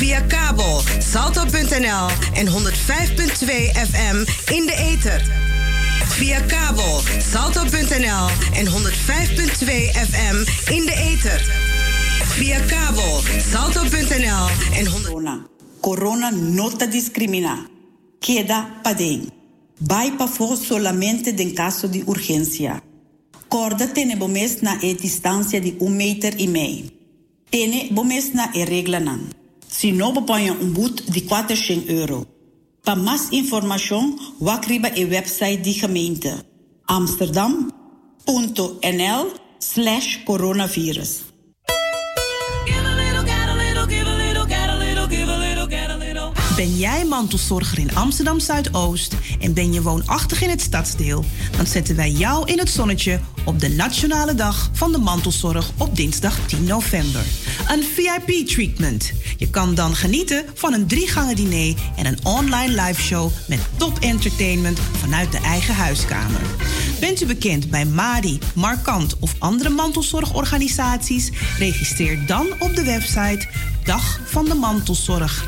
Via kabel salto.nl en 105.2 FM in de ether. Via kabel salto.nl en 105.2 FM in de ether. Via kabel salto.nl en 100 Corona. Corona no te discrimina. Queda padén. Vai pa for solamente en caso de urgencia. Corda tiene bomes na e distancia de un meter y meio. Tiene bomes na e regla nan. Si no bepaja un boet de 400 euro. Para más información, wakriba e website di gemeente. Amsterdam.nl slash coronavirus. Ben jij mantelzorger in Amsterdam Zuidoost en ben je woonachtig in het stadsdeel? Dan zetten wij jou in het zonnetje op de Nationale Dag van de Mantelzorg op dinsdag 10 november. Een VIP-treatment. Je kan dan genieten van een drie gangen diner en een online liveshow met top entertainment vanuit de eigen huiskamer. Bent u bekend bij Madi, Markant of andere mantelzorgorganisaties? Registreer dan op de website Dag van de Mantelzorg.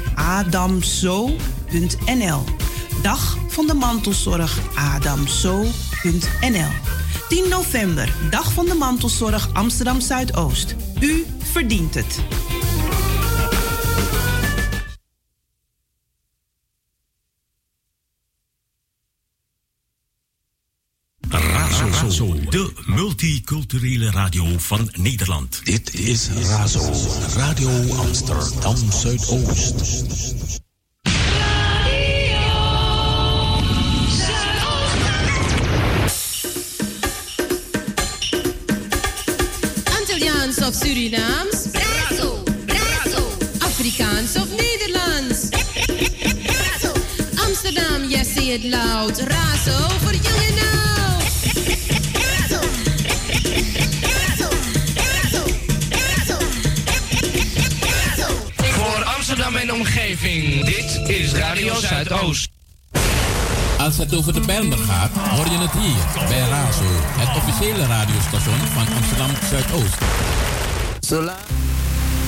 Dag van de Mantelzorg adamzo.nl. 10 november, Dag van de Mantelzorg Amsterdam Zuidoost. U verdient het. Razo, de multiculturele radio van Nederland. Dit is Razo, Radio Amsterdam Zuidoost. Of Surinaams? Brazo, brazo. Afrikaans of Nederlands? Brazo. Amsterdam, yes, say it loud. Razo voor jong en oud. Brazo. Brazo. Brazo. Brazo. Brazo. Voor Amsterdam en omgeving, dit is Radio Zuidoost. Als het over de Bijlmer gaat, hoor je het hier bij Razo, het officiële radiostation van Amsterdam Zuidoost. Zola.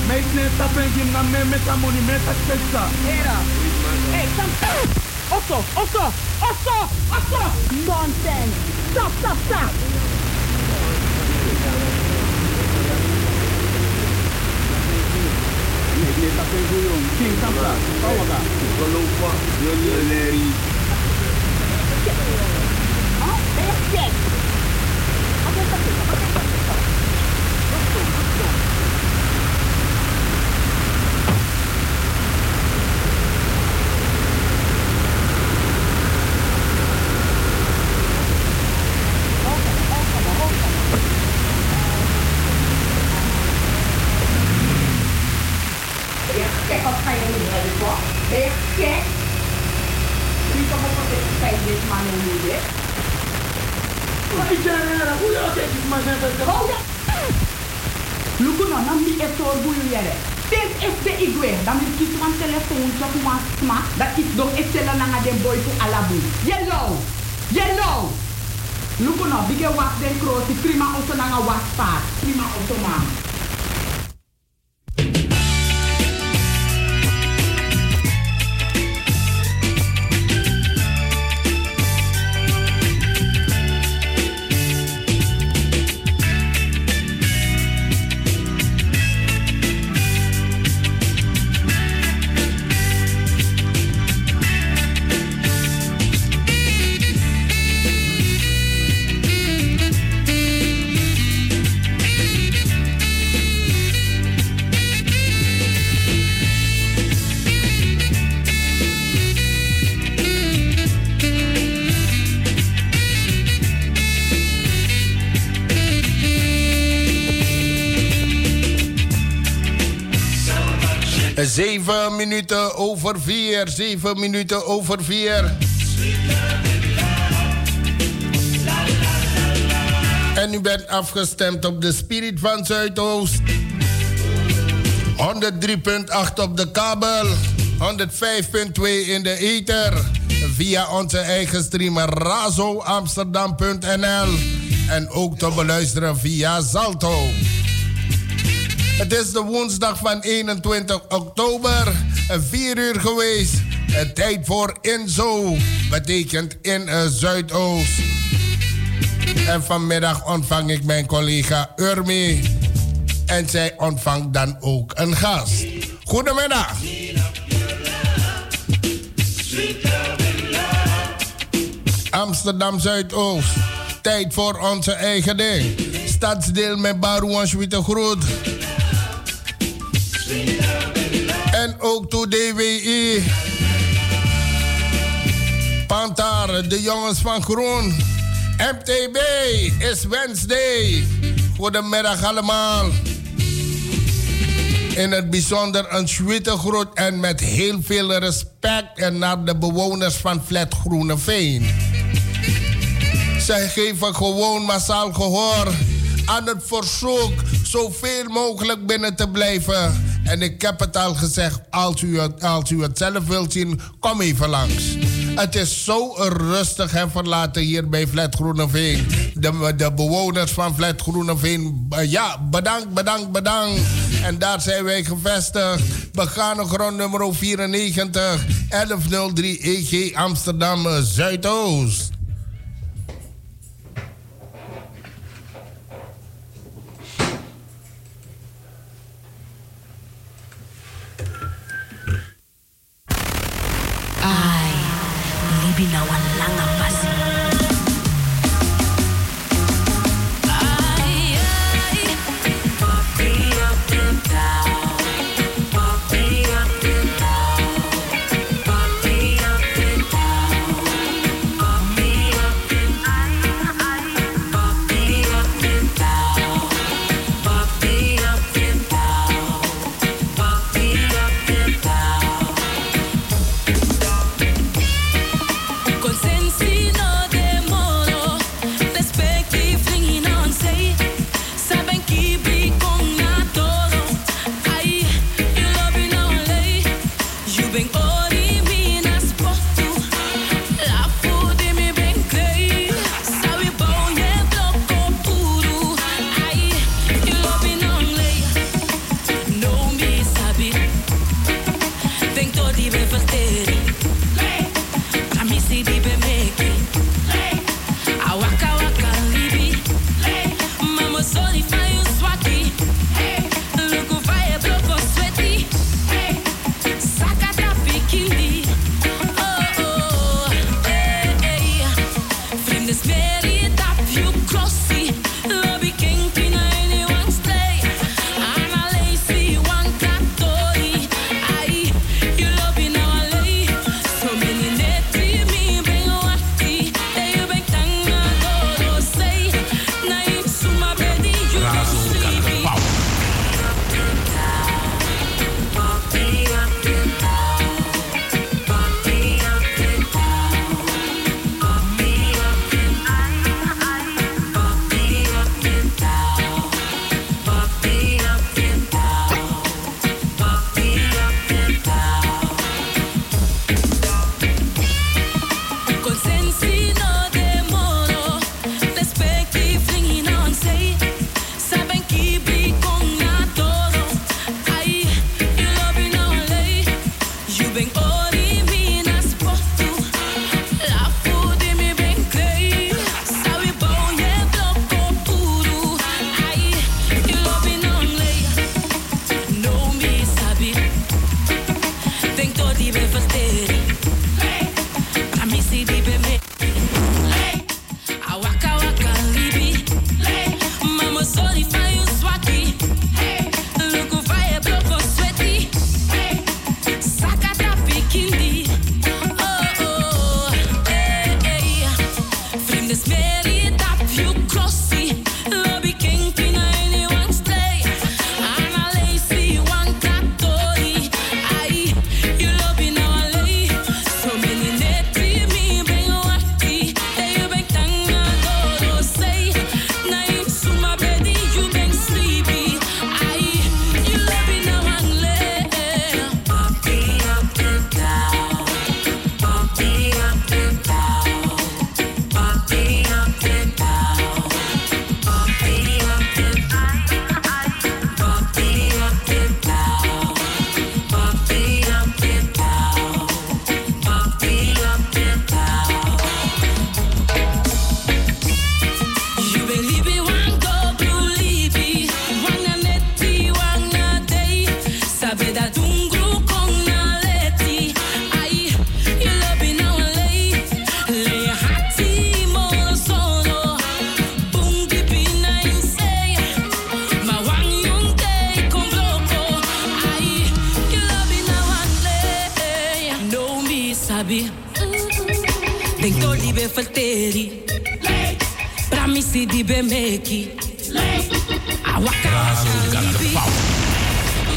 Meet ne tapen gim na me met a monument a spesa. Era. Hey, sam. Otto, Otto, Otto, Otto. Nonsense. Stop, stop, stop. Ne tapen guyong. King Samsa. Kawaga. Kolofa. Yoleri. Huh? Hey, check. Okay, okay, okay, okay. Let's go, let's go. Kijk, wat ga je nu hebben, toch? Ben je gek? Niet op een beetje tijd dit man en nu dit. Maar ik zeg, hoe je dat is, maar zijn dat Hold up! Lukuno, nam die echt door hoe je jere. Is de igwe. Dan moet je van telefoon zo gewoon sma. Dat is toch echt zellen naar de boy voor alabu. Yellow! Yellow! Lukuno, bige was den kroos. Prima auto naar een waspaard. Prima man. Minuten over vier. Zeven minuten over vier. En u bent afgestemd op de Spirit van Zuidoost. 103.8 op de kabel. 105.2 in de ether. Via onze eigen streamer razoamsterdam.nl. En ook te beluisteren via Zalto. Het is de woensdag van 21 oktober 4 uur geweest. Tijd voor Inzo. Betekent in Zuidoost. En vanmiddag ontvang ik mijn collega Urmi. En zij ontvangt dan ook een gast. Goedemiddag. Amsterdam Zuidoost. Tijd voor onze eigen ding. Stadsdeel met Barouan Witte Groot. En ook toe DWI. Pantar, de jongens van Groen. MTB is Wednesday. Goedemiddag allemaal. In het bijzonder een Zwitte groet en met heel veel respect en naar de bewoners van Flat Groeneveen. Zij geven gewoon massaal gehoor aan het verzoek zoveel mogelijk binnen te blijven. En ik heb het al gezegd, als u het, als u het zelf wilt zien, kom even langs. Het is zo rustig en verlaten hier bij Flat Groeneveen. De, de bewoners van Flat Groeneveen, ja, bedankt, bedankt, bedankt. En daar zijn wij gevestigd. Begane grond nummer 94, 1103 EG Amsterdam Zuidoost. Mazo got the power.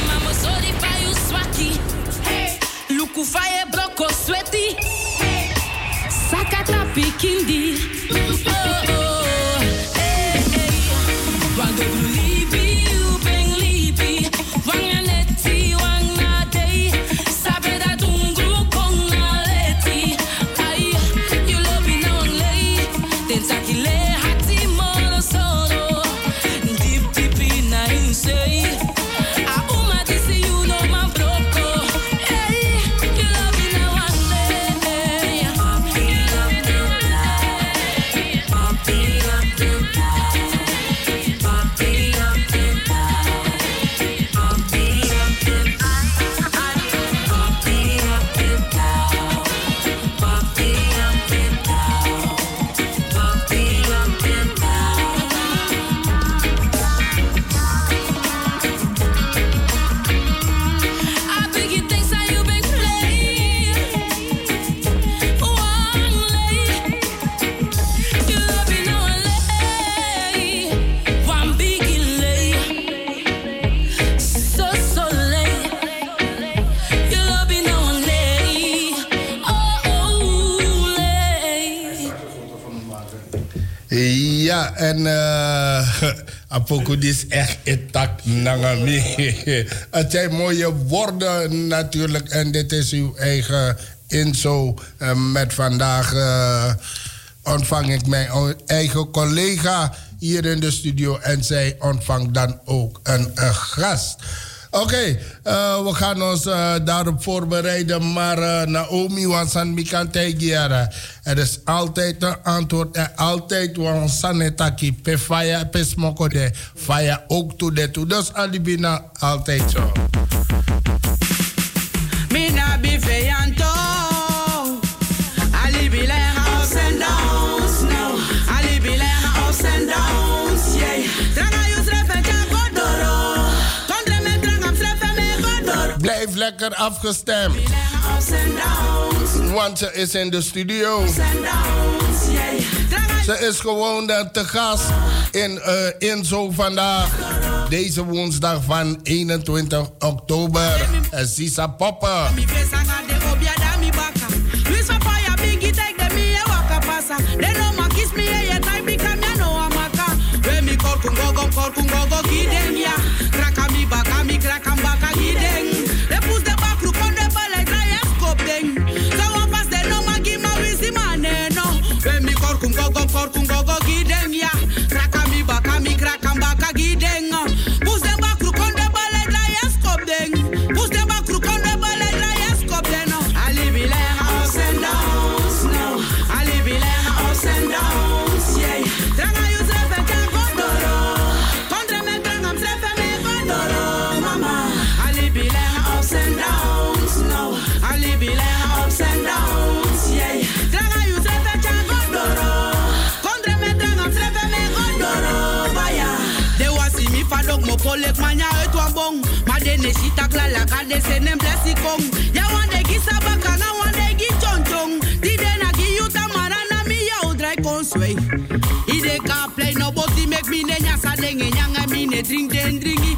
Mama sorry vai o swaki. Hey, Luku vai é bloco sweti. Hey, Sakata pikindi. En eh, uh, is echt intact nangami. Het zijn mooie woorden natuurlijk. En dit is uw eigen inzo. Eh, met vandaag eh, ontvang ik mijn eigen collega hier in de studio. En zij ontvangt dan ook een gast. Oké, eh, we gaan ons eh, daarop voorbereiden. Maar uh, Naomi Wansan Mikantegiara. Er is altijd een antwoord. En altijd Wansan Taki. Pe faya, pe smokode. Faya ook to de. Dus Alibina altijd zo. lekker afgestemd. Want ze is in de studio. Ze is gewoon te gast in eh, uh, Inzo vandaag. Deze woensdag van 21 oktober. Sisa Popper. mejor que chakalaka, they say them bless it come. Ya one day get sabaka, now one day get chon chon. Didn't I give you tamara, na me ya udrai consway. Ide ka play nobody make me nenya sa denge nyanga me ne drink den dringi.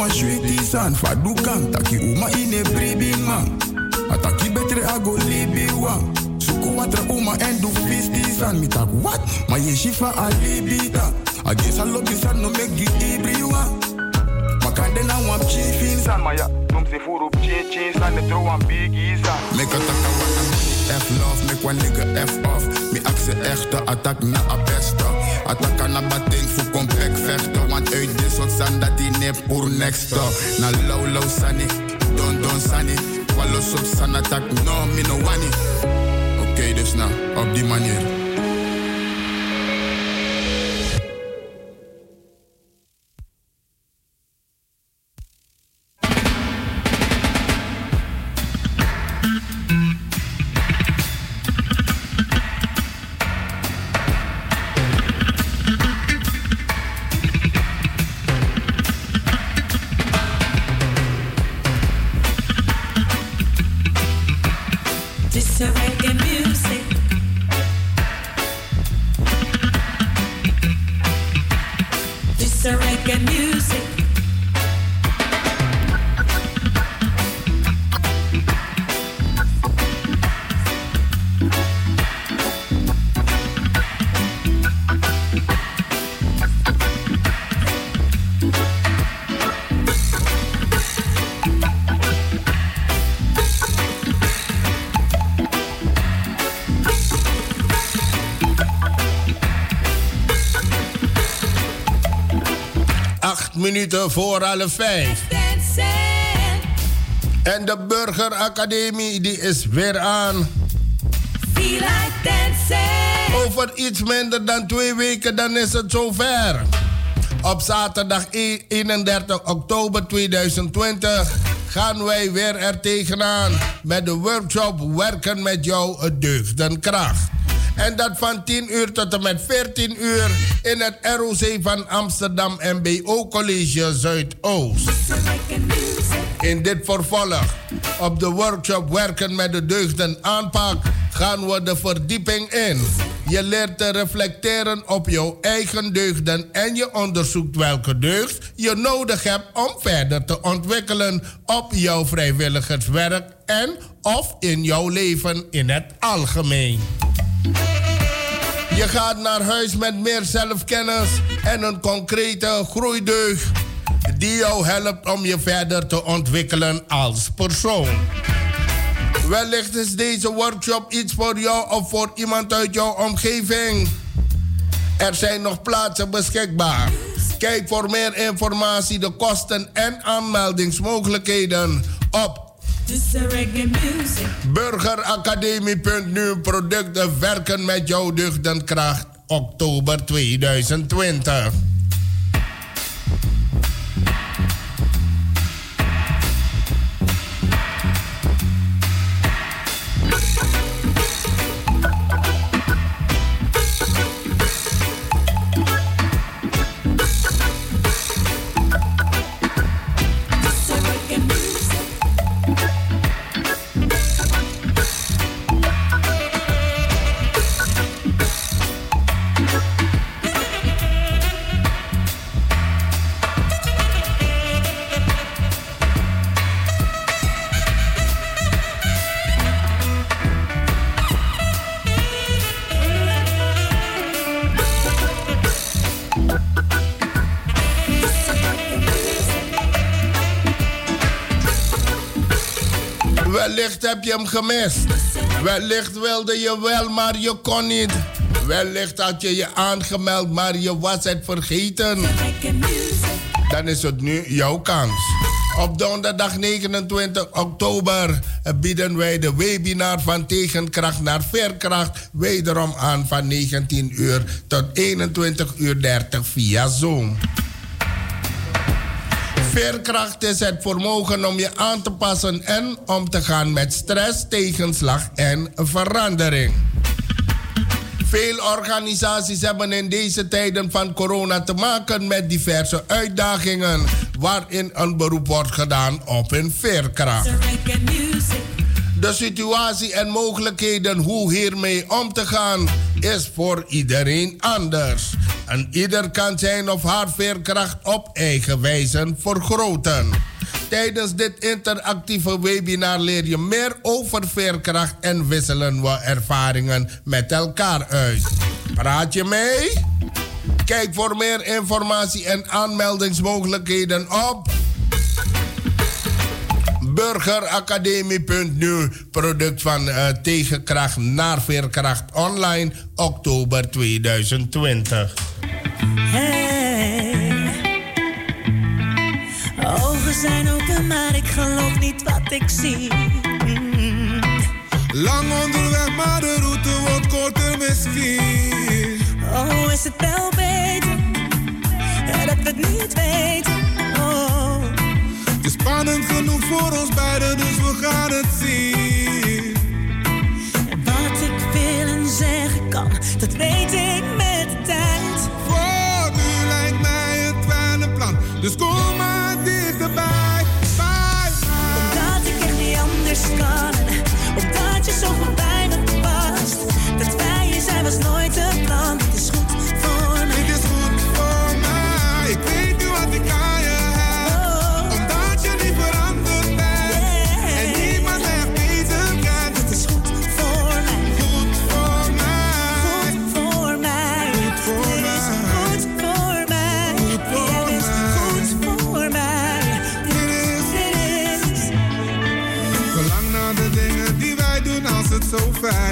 Wan shweti san fa du kan taki uma ine bribi man. Ataki betre ago libi wan. Suku watra uma en du fisti san mi tak what? Ma ye shifa alibita. Agi sa lobi san no make gi ibri wan. Makande na wan chiefin san ma ya. Num se furu chin chin san ne throw wan biggie san. Make a taka wana F love, make one nigga F off. Mi actie echte attack na a beste. Attack na batting voor complex. Want uit dit soort zand dat die nep pour next Na low low sunny, don don sunny. Soort san attack, no mi no wani. Oké, dus nou, op die manier. Minuten voor half vijf. En de Burgeracademie die is weer aan. Over iets minder dan twee weken dan is het zover. Op zaterdag e- 31 oktober 2020 gaan wij weer er tegenaan met de workshop Werken met jou het deugdenkracht. En dat van 10 uur tot en met 14 uur in het ROC van Amsterdam MBO College Zuidoost. In dit vervolg op de workshop Werken met de deugden aanpak gaan we de verdieping in. Je leert te reflecteren op jouw eigen deugden en je onderzoekt welke deugd je nodig hebt om verder te ontwikkelen op jouw vrijwilligerswerk en of in jouw leven in het algemeen. Je gaat naar huis met meer zelfkennis en een concrete groeideugd die jou helpt om je verder te ontwikkelen als persoon. Wellicht is deze workshop iets voor jou of voor iemand uit jouw omgeving. Er zijn nog plaatsen beschikbaar. Kijk voor meer informatie, de kosten en aanmeldingsmogelijkheden op Burgeracademie.nu producten werken met jouw deugdenkracht oktober 2020. Heb je hem gemist. Wellicht wilde je wel, maar je kon niet. Wellicht had je je aangemeld, maar je was het vergeten. dan is het nu jouw kans. Op donderdag 29 oktober bieden wij de webinar van tegenkracht naar veerkracht wederom aan van 19 uur tot 21 uur 30 via Zoom. Veerkracht is het vermogen om je aan te passen en om te gaan met stress, tegenslag en verandering. Veel organisaties hebben in deze tijden van corona te maken met diverse uitdagingen, waarin een beroep wordt gedaan op hun veerkracht. De situatie en mogelijkheden hoe hiermee om te gaan is voor iedereen anders. En ieder kan zijn of haar veerkracht op eigen wijze vergroten. Tijdens dit interactieve webinar leer je meer over veerkracht en wisselen we ervaringen met elkaar uit. Praat je mee? Kijk voor meer informatie en aanmeldingsmogelijkheden op burgeracademie.nu. Product van uh, Tegenkracht naar Veerkracht Online, oktober 2020. Hey. Ogen zijn open, maar ik geloof niet wat ik zie. Mm. Lang onderweg, maar de route wordt korter misschien. Oh, is het wel beter dat we het niet weten? Oh. Spannend genoeg voor ons beiden, dus we gaan het zien. En wat ik wil en zeggen kan, dat weet ik met de tijd. Voor nu lijkt mij het wel een plan, dus kom maar dichterbij. Bye, bye. Omdat ik echt niet anders kan. Omdat je zo goed bij me past. Dat wij hier zijn was nooit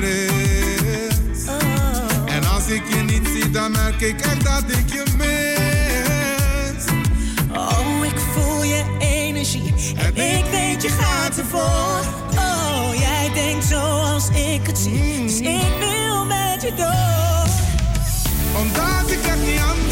is. En als ik je niet zie, dan merk ik echt dat ik je mis. Oh, ik voel je energie. En ik weet je gaat ervoor. Oh, jij denkt zoals ik het zie. Dus ik wil met je door. Omdat ik echt niet anders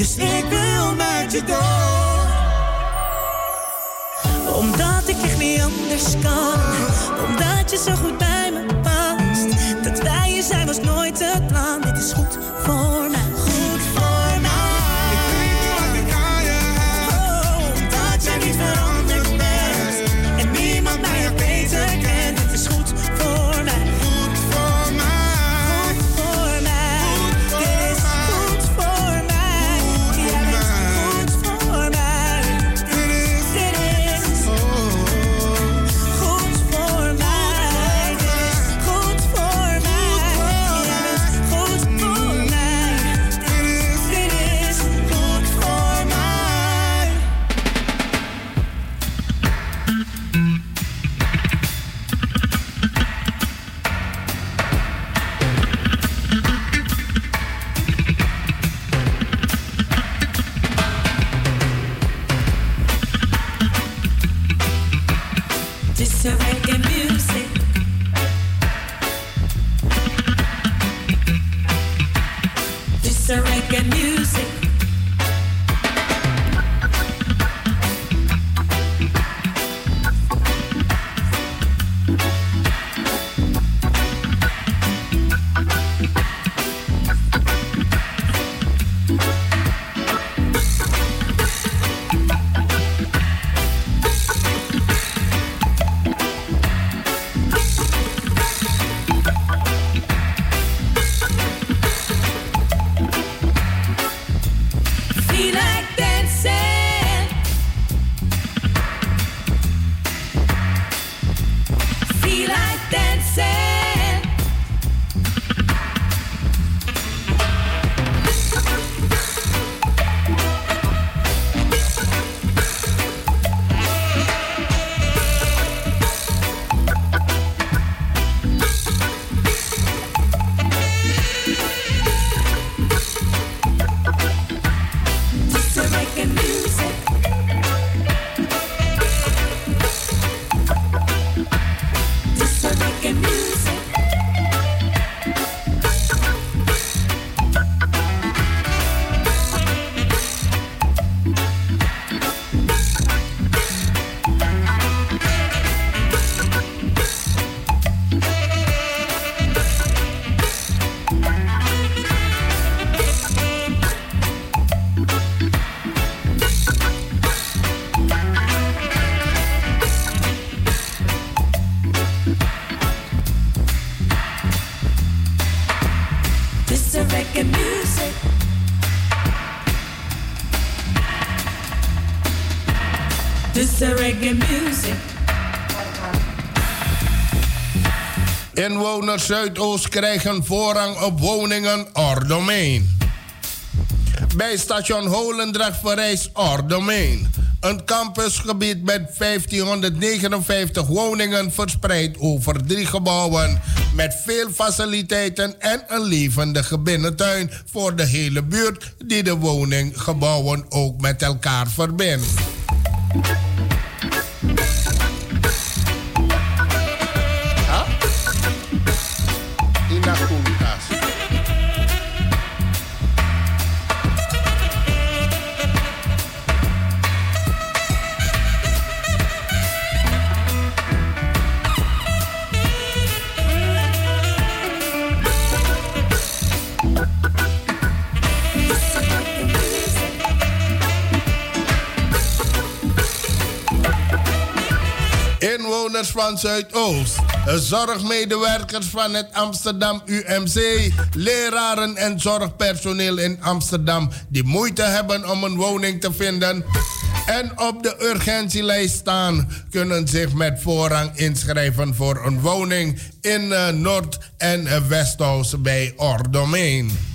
Dus ik wil met je door. Omdat ik echt niet anders kan. Omdat je zo goed bij me past. Dat wij hier zijn was nooit het plan. Dit is goed voor Inwoners Zuidoost krijgen voorrang op woningen Ordomein. Bij station Holendrecht verrijst Ordomein. Een campusgebied met 1559 woningen verspreid over drie gebouwen. Met veel faciliteiten en een levendige binnentuin voor de hele buurt die de woninggebouwen ook met elkaar verbindt. Zuidoost, zorgmedewerkers van het Amsterdam UMC, leraren en zorgpersoneel in Amsterdam die moeite hebben om een woning te vinden en op de urgentielijst staan, kunnen zich met voorrang inschrijven voor een woning in eh, Noord- en uh, Westoost bij Ordomein.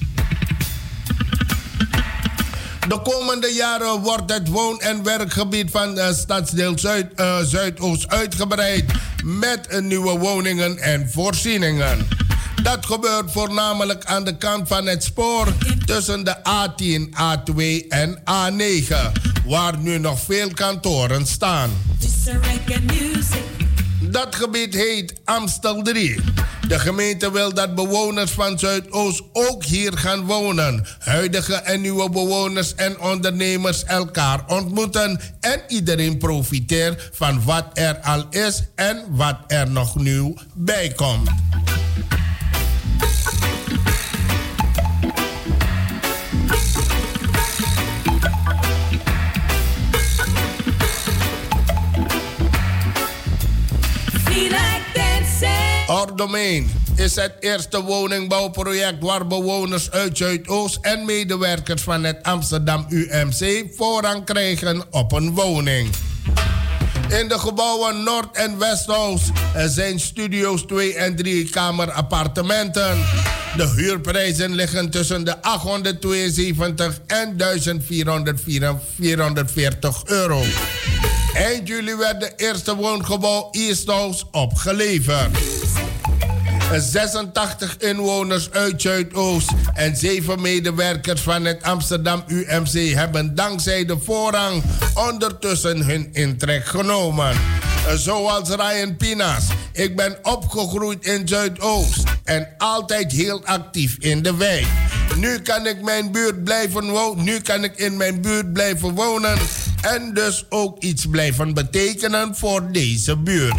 De komende jaren wordt het woon- en werkgebied van uh, stadsdeel Zuid, uh, Zuidoost uitgebreid met uh, nieuwe woningen en voorzieningen. Dat gebeurt voornamelijk aan de kant van het spoor tussen de A10, A2 en A9, waar nu nog veel kantoren staan. Dat gebied heet Amstel 3. De gemeente wil dat bewoners van Zuidoost ook hier gaan wonen. Huidige en nieuwe bewoners en ondernemers elkaar ontmoeten en iedereen profiteert van wat er al is en wat er nog nieuw bij komt. Ordomein is het eerste woningbouwproject waar bewoners uit Zuidoost en medewerkers van het Amsterdam UMC voorrang krijgen op een woning. In de gebouwen Noord- en Westoost zijn studio's 2 en 3 kamer appartementen. De huurprijzen liggen tussen de 872 en 1440 euro. Eind juli werd de eerste woongebouw Easthouse opgeleverd. 86 inwoners uit Zuidoost en 7 medewerkers van het Amsterdam UMC hebben dankzij de voorrang ondertussen hun intrek genomen. Zoals Ryan Pinas. Ik ben opgegroeid in Zuidoost en altijd heel actief in de wijk. Nu kan ik mijn buurt blijven. Nu kan ik in mijn buurt blijven wonen en dus ook iets blijven betekenen voor deze buurt.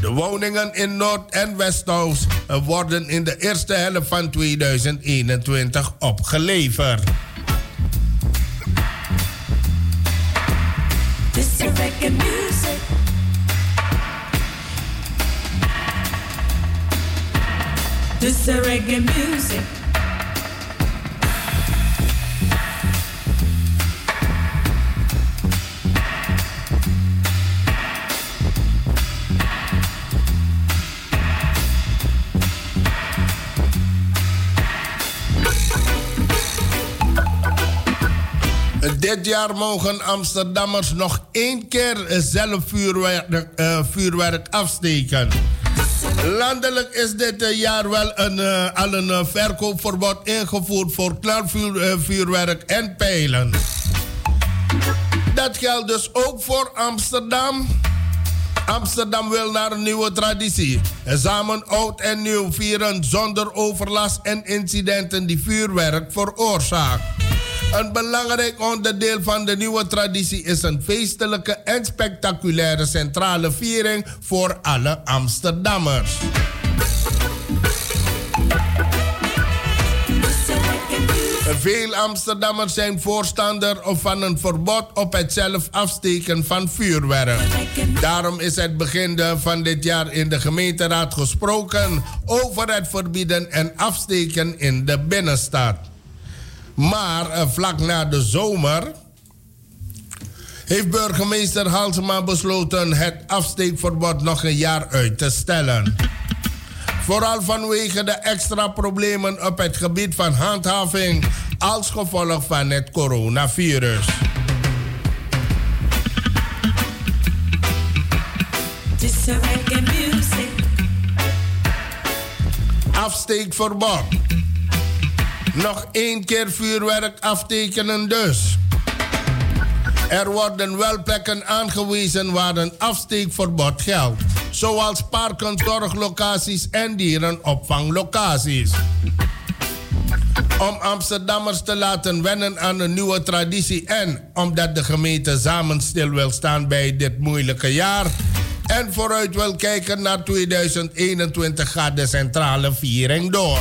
De woningen in Noord- en Westhouse worden in de eerste helft van 2021 opgeleverd. This is reggae music. Dit jaar mogen Amsterdammers nog één keer zelf vuurwerk, eh, vuurwerk afsteken. Landelijk is dit eh, jaar wel een, eh, al een verkoopverbod ingevoerd voor knalvuurwerk en pijlen. Dat geldt dus ook voor Amsterdam. Amsterdam wil naar een nieuwe traditie. En samen oud en nieuw vieren zonder overlast en incidenten die vuurwerk veroorzaken. Een belangrijk onderdeel van de nieuwe traditie is een feestelijke en spectaculaire centrale viering voor alle Amsterdammers. Veel Amsterdammers zijn voorstander van een verbod op het zelf afsteken van vuurwerk. Daarom is het begin van dit jaar in de gemeenteraad gesproken over het verbieden en afsteken in de binnenstad. Maar eh, vlak na de zomer heeft burgemeester Halsema besloten het afsteekverbod nog een jaar uit te stellen. Vooral vanwege de extra problemen op het gebied van handhaving als gevolg van het coronavirus. Afsteekverbod. Nog één keer vuurwerk aftekenen dus. Er worden wel plekken aangewezen waar een afsteekverbod geldt. Zoals parken, zorglocaties en dierenopvanglocaties. Om Amsterdammers te laten wennen aan een nieuwe traditie en omdat de gemeente samen stil wil staan bij dit moeilijke jaar en vooruit wil kijken naar 2021 gaat de centrale viering door.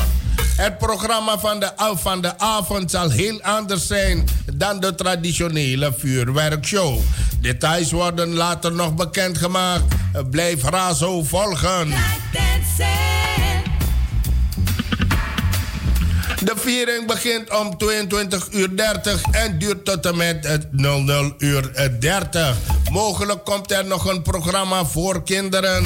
Het programma van de, van de avond zal heel anders zijn dan de traditionele vuurwerkshow. Details worden later nog bekendgemaakt. Blijf Razo volgen. De viering begint om 22 uur 30 en duurt tot en met 00 uur 30. Mogelijk komt er nog een programma voor kinderen.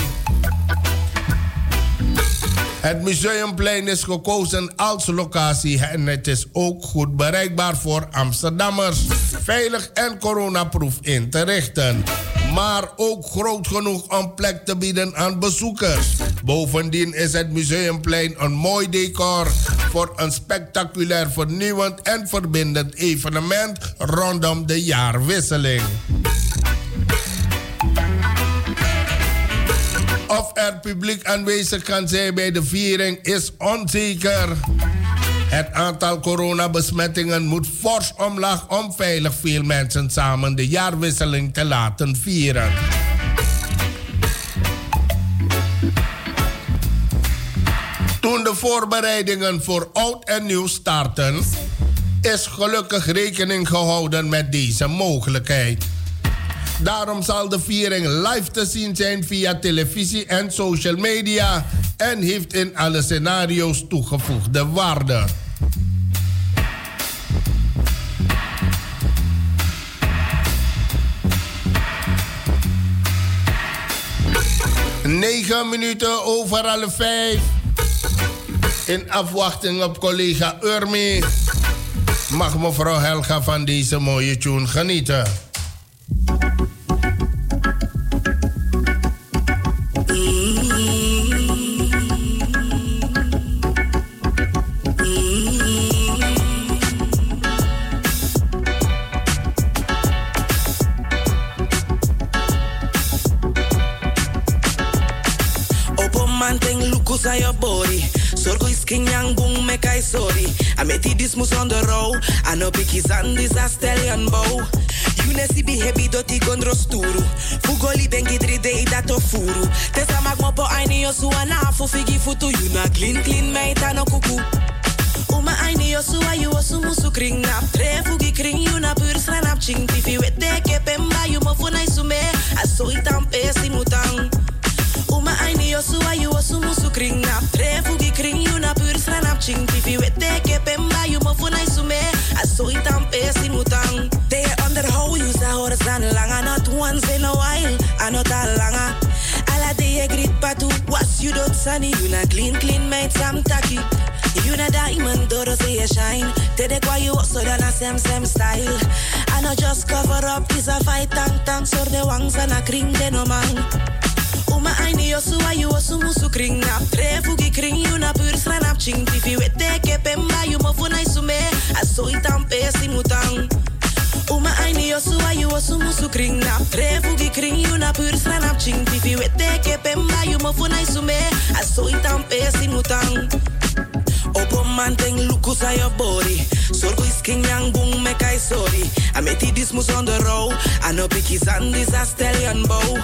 Het museumplein is gekozen als locatie en het is ook goed bereikbaar voor Amsterdammers. Veilig en coronaproof in te richten. Maar ook groot genoeg om plek te bieden aan bezoekers. Bovendien is het museumplein een mooi decor voor een spectaculair vernieuwend en verbindend evenement rondom de jaarwisseling. Of er publiek aanwezig kan zijn bij de viering is onzeker. Het aantal coronabesmettingen moet fors omlaag om veilig veel mensen samen de jaarwisseling te laten vieren. Toen de voorbereidingen voor oud en nieuw starten, is gelukkig rekening gehouden met deze mogelijkheid. Daarom zal de viering live te zien zijn via televisie en social media en heeft in alle scenario's toegevoegde waarde. Negen minuten over alle vijf. In afwachting op collega Urmi mag mevrouw Helga van deze mooie tune genieten. Met this mus on the row. I know picky sandis a stallion bow. You ne si bi hebi doti gondro sturu. Fugoli bengi dri day dato furu. Tesa mag mopo aini yo su anafu figi futu. You na clean clean meita no kuku. Uma aini yo su ayu o su musu kring nap. Tre fugi kring you na pur sranap ching. Tifi wete ke pemba you mo funa isume. Aso itam pesi mutang. Uma aini yo su ayu o su musu kring nap. Tre fugi kring you na pur sranap ching. Tifi wete ke pemba you mo funa isume. Aso itam pesi mutang. They underhold you sa horizon langa. Not once in a while. Anot langa. Ala de je grit patu. Was you dot sunny. You na clean clean meid sam taki. You na diamond, door say you shine. Tede kwa you also done a same same style. I know just cover up is a fight tang tang so the wangs and a kring de no man. Uma aini yo suwa you osu musu kring nap tre fugi kring you na pur sran ap ching tifi wete ke pemba you mo funai sume aso itam pesi mutang. Uma aini yo suwa you osu musu kring nap tre fugi kring you na pur sran ap ching tifi wete ke pemba you mo funai sume aso itam pesi mutang. Opo man ting lukus body. Zorgo is king yang boom me kai sorry. I met die dismus on the row. I know pikis and this a stallion bow.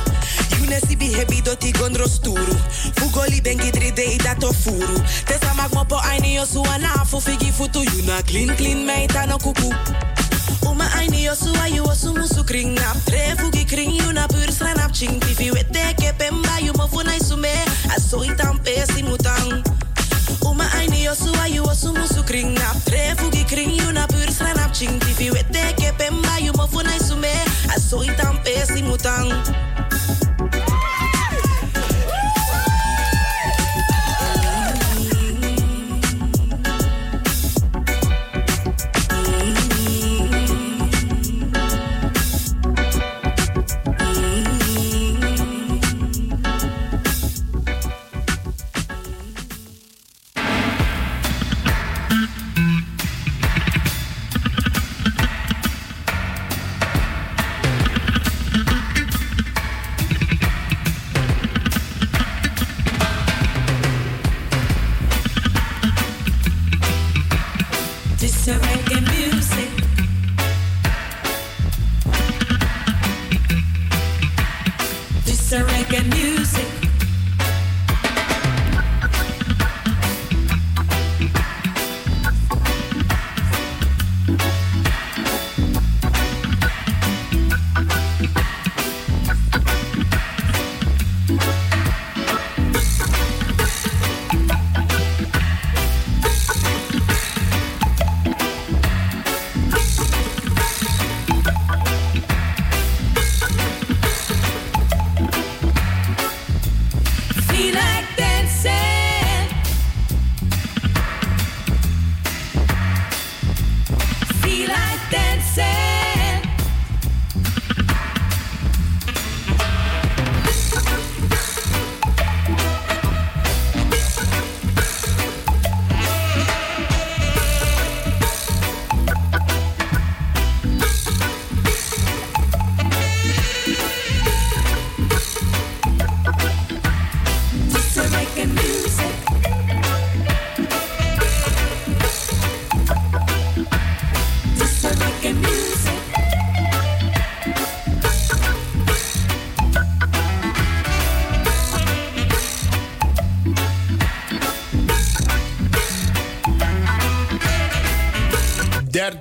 You ne si behebi doti gondro sturu. Fugoli bengi dri dei dato furu. Tesa mag mo po aini yo suana fu figi futu. You na clean clean meita no kuku. Uma aini yo suwa you osu musu kring nap. Tre fugi kring you na pur sran ap ching. Tifi wete ke pemba you mo sume. Aso itam pesi mutang. Uma aini yo suwa you osu musu kring nap Tre fugi kring you na pur sran ap ching Tifi wete ke pemba you mo sume Aso itam pesi mutang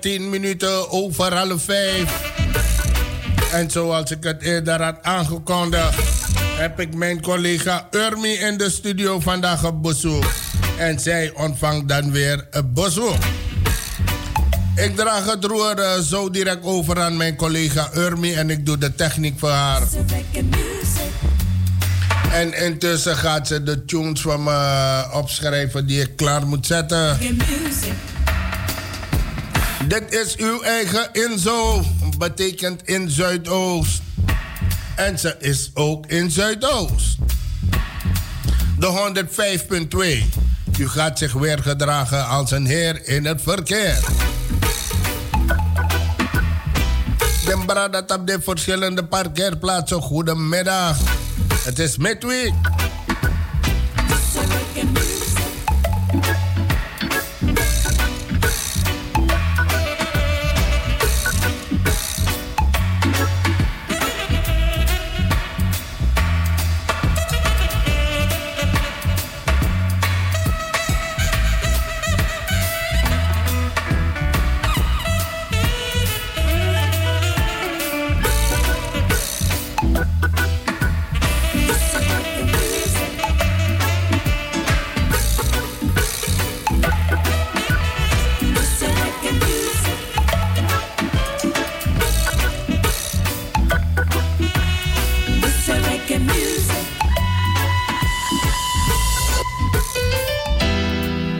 10 minuten over half 5. En zoals ik het eerder had aangekondigd, heb ik mijn collega Urmi in de studio vandaag op. En zij ontvangt dan weer een bezoek. Ik draag het roer eh, zo direct over aan mijn collega Urmi en ik doe de techniek voor haar. En intussen gaat ze de tunes van me eh, opschrijven die ik klaar moet zetten. Dit is uw eigen Inzo, betekent in Zuidoost. En ze is ook in Zuidoost. De 105.2. U gaat zich weer gedragen als een heer in het verkeer. Den bradat op de verschillende parkeerplaatsen. Goedemiddag. Het is midweek.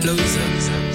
loser.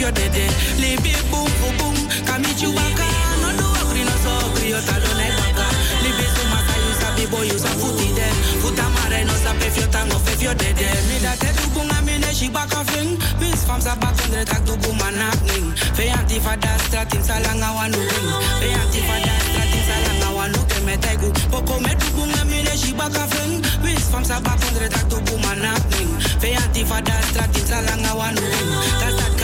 Yo tango fef yo dede. Libi boom boom boom, kamichu waka. No do agri no so agri yo talo ne baka. Libi sumasa you sabi boy you sa futi de. Futa mare no sa pef yo tango fef yo dede. Mi da te du bunga mi ne shi baka fing. Mis fam sa bak andre tak du buma nakning. Fe anti fa da stratin wanu ring. Fe anti fa da stratin salanga wanu ke me tegu. Poko me du bunga mi ne shi baka fing. Mis fam sa bak andre tak du buma nakning. Fe anti fa da stratin wanu ring. Tas dat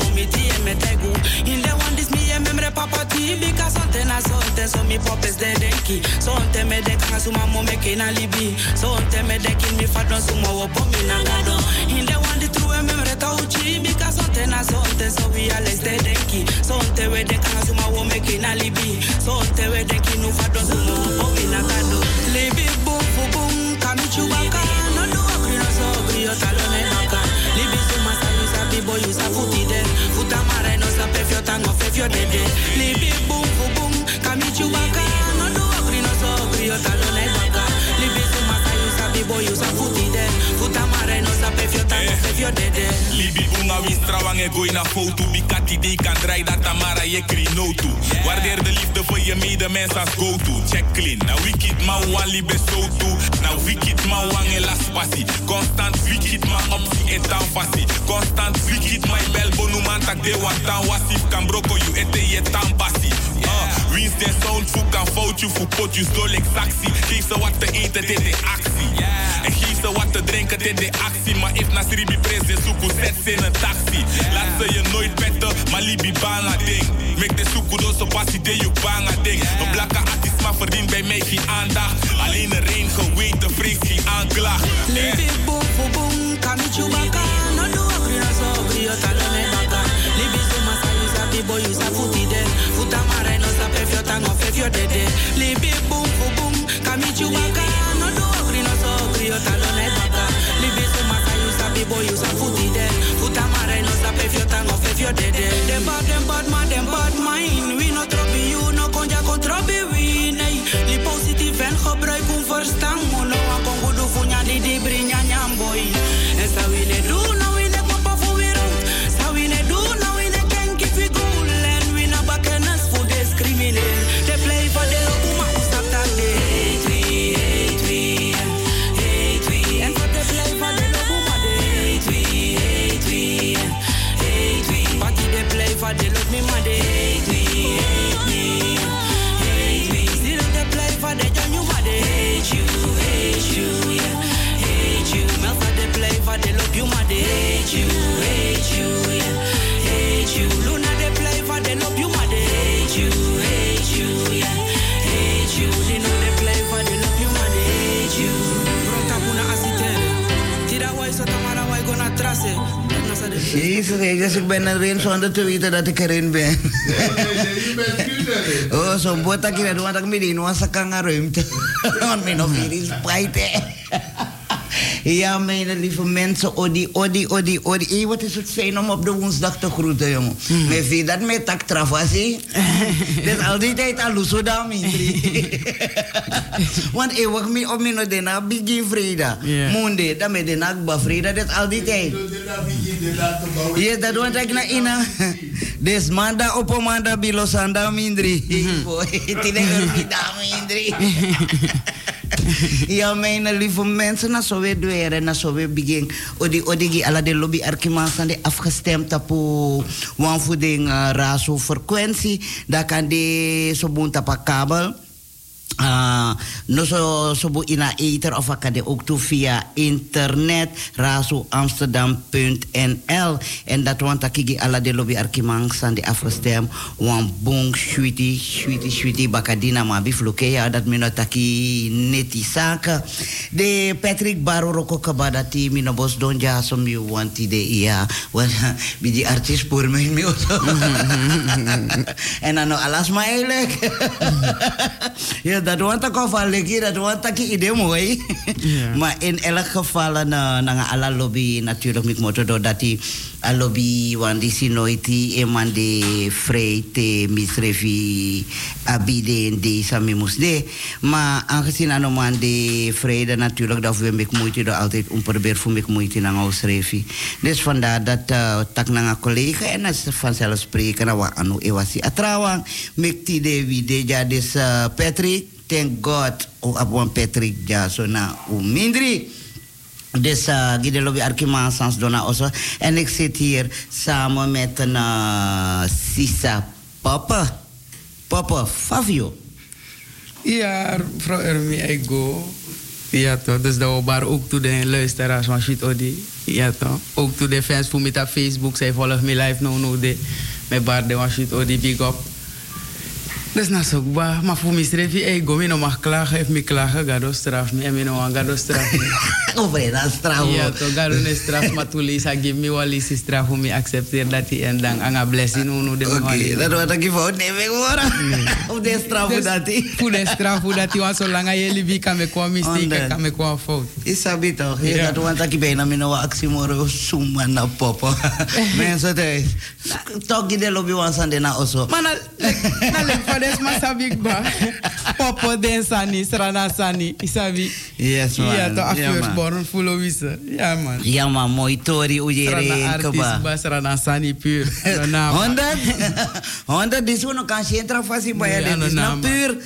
komiti e me tegu. In the one this me e memre papa ti. Bika sonte na sonte so mi popes de denki. Sonte me denka suma mo me ke na libi. Sonte me denkin mi fadon suma wo po mi na gado. In the one the true memre tauchi. Bika sonte na sonte so we alles de denki. Sonte we denka suma wo me ke na libi. Sonte we denki nu fadon suma wo po mi na gado. Libi boom boom kamichu baka. No do agri no so agri yo talone sabi boy you sa futi de. Futa mare no sa pef yo tango. Libi boom boom kamichu baka. No do no fef yo dede. Libi unga wins trawang e gooi na foto. Bikati die kan draai dat tamara je kri no to. Waardeer de liefde voor je medemens als go to. Check clean. Na wicked man wan libe so to. Na wicked man wan e las passie. Constant wicked man optie e tan. Constant wicked man bel bonu man tak de wan tan wasif. Kan broko you ete je tan passie. Uh, wins den sound fu kan fout you fu pot you stol exactie. Geef ze wat te eten, dit de actie. En ze wat te drinken, dit de actie. Maar if na sribi pres de suku, zet ze in een taxi. Laat ze je nooit petten, maar libi banga ding. Make de suku door zo passie, de you banga ding. Een blakke artiest, maar verdient bij mij geen aandacht. Alleen een rein geweten, vrees geen aanklacht. Libi boom fu boom kamichu baka. No do agri no so agri yo talone baka. Libi suma sa you sabi boy you sa futi de. Futa mare no sa pef yo tango fef yo dede. Libi boom fu boom baka. No do agri no so agri yo baka. Libi suma you boy you sa futi de. Futa mare no sa pef yo tango fef yo dede. Dem bad dem bad man dem bad mind. We no Jezus, Jezus, ik ben erin zonder te weten dat ik erin ben. oh, zo'n botak hier, want ik midden was een kangaruimte. Want mijn nog hier is spijt, Ja, mijn lieve mensen, odi, odi, odi, odi. Hey, wat is het fijn om op de woensdag te groeten, jongen. Hmm. Met wie dat met tak travasi. Dus al die tijd al zo dan, Want eeuwig me op mijn dena begin vrede. Monde, dan met dena akba vrede, dat al die tijd. Ja, dat want ik na ina. Des manda opo manda bilo sanda mindri. Boy, tine da mindri. Ja, mijn lieve mensen, na zo weer dweren, na zo weer begin. Odi, odi, alla de lobby arkiman zijn afgestemd op wanvoeding uh, raso frequentie. Daar kan de zo boen tapa kabel. Uh, no so so bu ina ether of akade ook toe via internet razoamsterdam.nl en dat want akigi ala de lobby arkimang san de afgestem wan bong shuiti shuiti shuiti bakadina ma bifluke ya dat mino taki neti saka. De Patrick Baro roko kabada ti mino bos donja som you wanti de iya wan bidi artis pur me mi oto. En ano alas ma elek. Ja dat want ik al leki dat want ik idee mooi maar in elk geval na na ala lobby natuurlijk met motor dat die alobi wan di sinoiti e man de frei te misrefi abide en de sami musde. Maar aangezien ano man de vrede natuurlijk dat we met moeite door altijd een probeer voor met moeite naar ons refi. Dus vandaar dat uh, tak na collega en als vanzelfsprekend na wa anu ewasi atrawang mekti de wide ja dus Patrick thank God o abuan Patrick ja so na u mindri. Dus uh, Guido Lobby Arkima Sans Dona Osso. En ik zit hier samen met een uh, Sisa Papa. Papa Fabio. Ja, mevrouw Ermi Ego. Ja toch, dus dat we ook toe de luisteraars van Shit Odi. Ja toch, ook toe de fans voor op Facebook. Zij volgen me live nou nou de. Met bar de Shit Odi, big up. Dus na zo ba, maar voor mij schreef je, hey, me no mag klagen, heeft me klagen, gado straf me, en me no aan gado straf me. Over dat straf. Ja, toch, gado ne straf, maar toen Lisa give me wel lisi straf, voor me accepteer dat hij en dan blessing, no no de Oké, dat wordt ik neem ik hoor. Of de straf hoe dat hij. Voor de straf hoe dat hij, want zolang hij wie kan me kwam mistake, kan me kwam fout. Isabi toch, je dat want ik bijna me no actie moro suma na papa. Mensen thuis. Toch gide lobby wan sande na oso. Maar na, na des maar sabi ba. Popo den sani, srana sani, isabi. Yes man. Ja, to full of wisse. Ja man. Ja man, mooi tori Srana erin artist kaba. ba, srana sani puur. No naam. Honderd? Honderd is uno kan centra fasi ba ya no is na. Puur.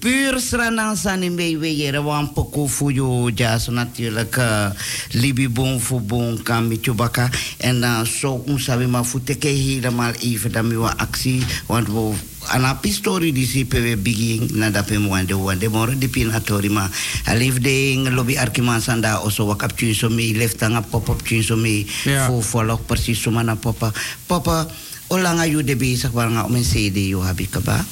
Puur sranan sani mei we yere wan poko fuyo jas natuurlijk uh, libi bon fu bon kan chubaka en uh, zo um sabi ma futeke helemaal even dan mi wa actie want we ana pistori di si pewe biging na dape mo wande moro di pinatori ma alif de lobby arkiman sanda oso wakap chin so mi leftanga pop up chin so mi Ja. fu follow persis so mana papa papa olanga yu de bezig waar nga om een CD yu habi kaba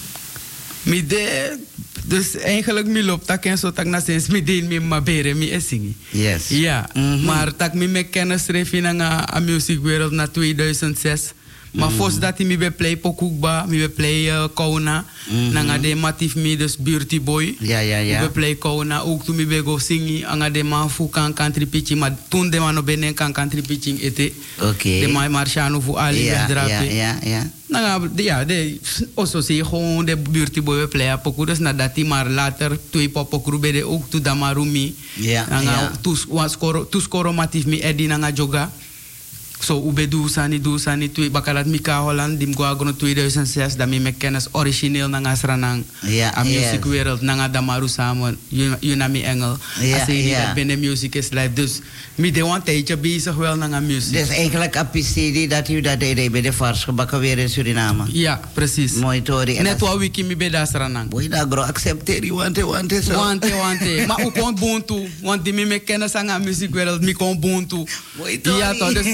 Mi de, dus eigenlijk mi loopt tak en zo tak na sens mi de mi ma bere mi esingi. yes Ja, maar tak mi me kennis in een a muziekwereld na 2006. Maar Mhm. fos dat mi be play pokukba, mi be play uh, Kona. Mhm. Nanga de matif mi dus Beauty Boy. ja ja Mi ja be play Kona, ook toen mi be go singi. Anga de man fu kan country pitching, maar toen de man benen kan country pitching ete. oké De man Marciano fu Ali ja ja ja ja Nou ja, ja, de, also zie je gewoon de buurtie boy play op pokoe. Dus nadat hij maar later twee popokru de ook toe damarumi. Ja, Nanga ja. tus was koro tus koro matif mi edi nanga joga. So ube du sani du sani twee bakalat Mika Holland dim go agono 2006 dat mi me kennis origineel nanga sranang. Ja, a yes. music wereld nanga damaru samen. Yunami Engel. Ja, Als je niet ja. dat binnen music is live. Dus mi de one tijdje bezig wel nanga music. dus eigenlijk een CD dat u dat deed bij de vars gebakken weer in Suriname Ja, precies. mooi tori Net wat wiki mi be daar sranang. boy da gro accepteer you want want so Wante, wante. Maar ook gewoon buntu. Want die me kennis aan de muziekwereld, mi kon buntu. Mooi tori. Ja toch, dus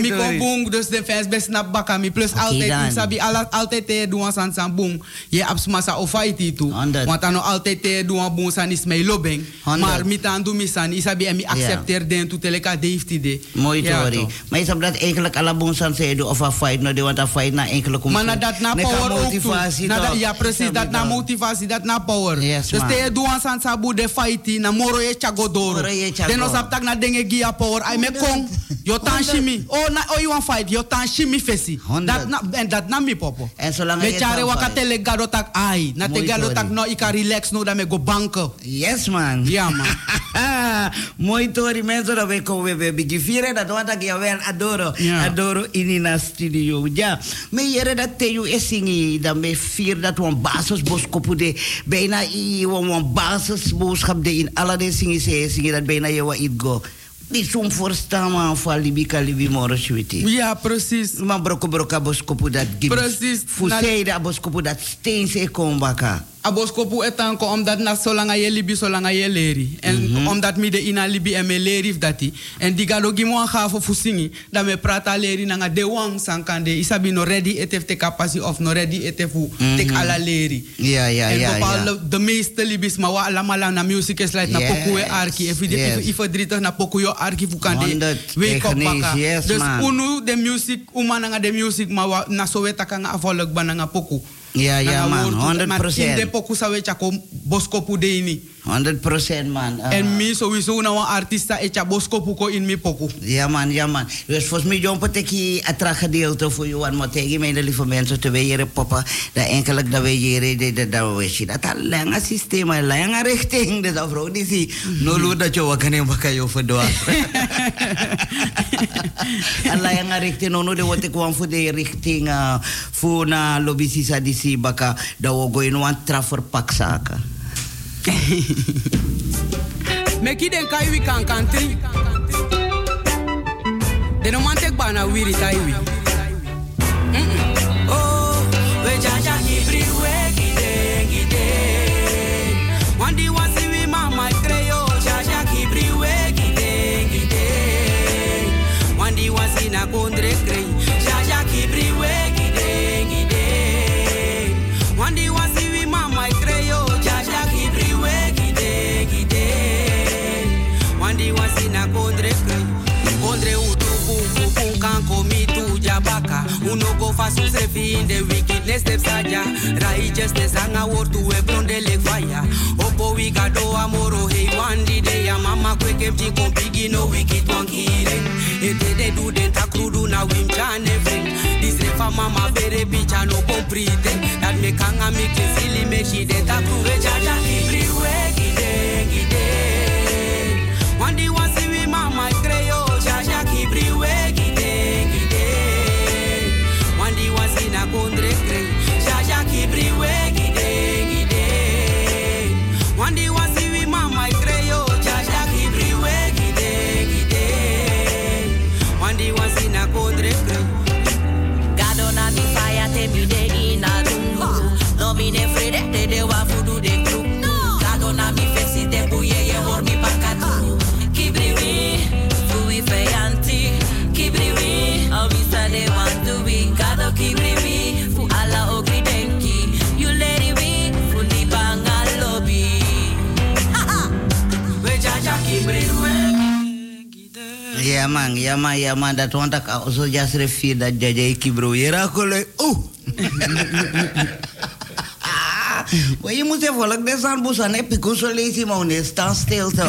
mi kon boom, dus de fans best snap baka mi. Plus Oké altijd, dan. sabi altijd te doen san san boom. Je absmasa of fight toe. Want dan altijd te doen boom san is mij lobeng. Honderd. Maar mi tan do mi san, isabi en mi accepteer den to teleka deeft ide. mooi tori maar is dat eigenlijk alle bonsan zei do of a fight no de want a fight na eigenlijk om Maar dat na power ook Ja, precies. Dat na motivatie, dat na power. Dus te doen san sabu de fighti na moro ye chagodoro. Den os aptak na denge gia power. Ay me kong. Yo tan shimi. Oh na oh you want fight. Yo tan shimi fesi. Dat na en dat na mi popo. en zolang je chare kan wakate le gado tak ai. Na te gado tak no ika relax no da me go banken. Yes man. Ja man. Mooi tori mensen dat we komen we bigi vieren dat want ik wel adoro Ja. adoro in na studio ja me jere dat te you esingi dat me vier dat wan basis boskopu de bijna i wan basis boodschap de in alle de singi se singi dat bijna je wa it go die som verstaan man van libi ka libi moro switi Ja, precies. man broko broka boskopu dat gives Precies. fusei dat boskopu dat steen se kom baka Aboskopu etanko omdat na solanga ye libi solanga ye leri. En omdat mi de ina libi en me leri dati. En di gado gi mo gafo fusingi. Da me prata leri nanga de wang sankande. Isabi no ready etef te kapasi of no ready etefu tek ala leri. ja ja en ja bepaalde, ja de meeste libis ma wa lang na music is like na poku e arki. If yes. if if verdrietig na poku yo arki fu kande. Technisch, baka. yes, dus man. unu de music, uma nanga de music ma wa na soweta kanga avolk ba nanga poku. Ja ja man woord toe, 100 Maar in de poku sa wecha ko bosko pu de. 100% man. Ah. En mi sowieso nou een artista etja bosko puko in mi poku. Ja man, ja man. Dus volgens mij jong pateki atra gedeelte voor jou en motegi mijn lieve mensen te weren papa. Dat enkelijk dat we de de dat we zien dat een lange systeem, een lange richting. Dus dat vrouw die zie. No lu dat je wakker neem wakker je verdoa. Een lange richting, no no de wat ik kwam voor de richting uh, voor na lobby sisa die zie baka dat we in een traffer pak zaken. Meki den kai wi kan country. Tek bana wiri tai wi. Oh, jabaka uno go fasu se fi in the wickedness step saja righteousness anga wortu e bronde leg fire. Opo we do amoro hey one day ya mama kwek empty kom bigi no wicked one kiren ete de do den takrudu na wim chane friend this refa mama bere bicha no comprite that me kanga me kisili me she de takru we jaja we gide gide Wandi wasi wi Ja man, man. Dat want ik al zo jas refier dat jaja iki bro. Je raakt gewoon oeh. Maar je moet even volk des aan boesan heb ik zo lezen maar nee sta stil zo.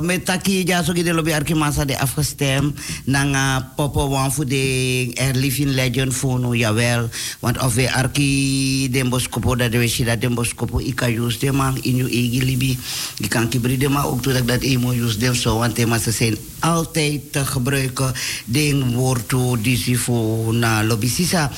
Met taki ja zo de lobby arki masa de afgestemd nanga popo wan voor de er living legend voor nu jawel want of we arki den boskopo dat we shida den boskopo ika use de man in je eigen libi. Je kan kibri de maar ook dat dat emo use dem zo want thema ze zijn altijd te gebruiken. Ding woord die voor na lobby sisa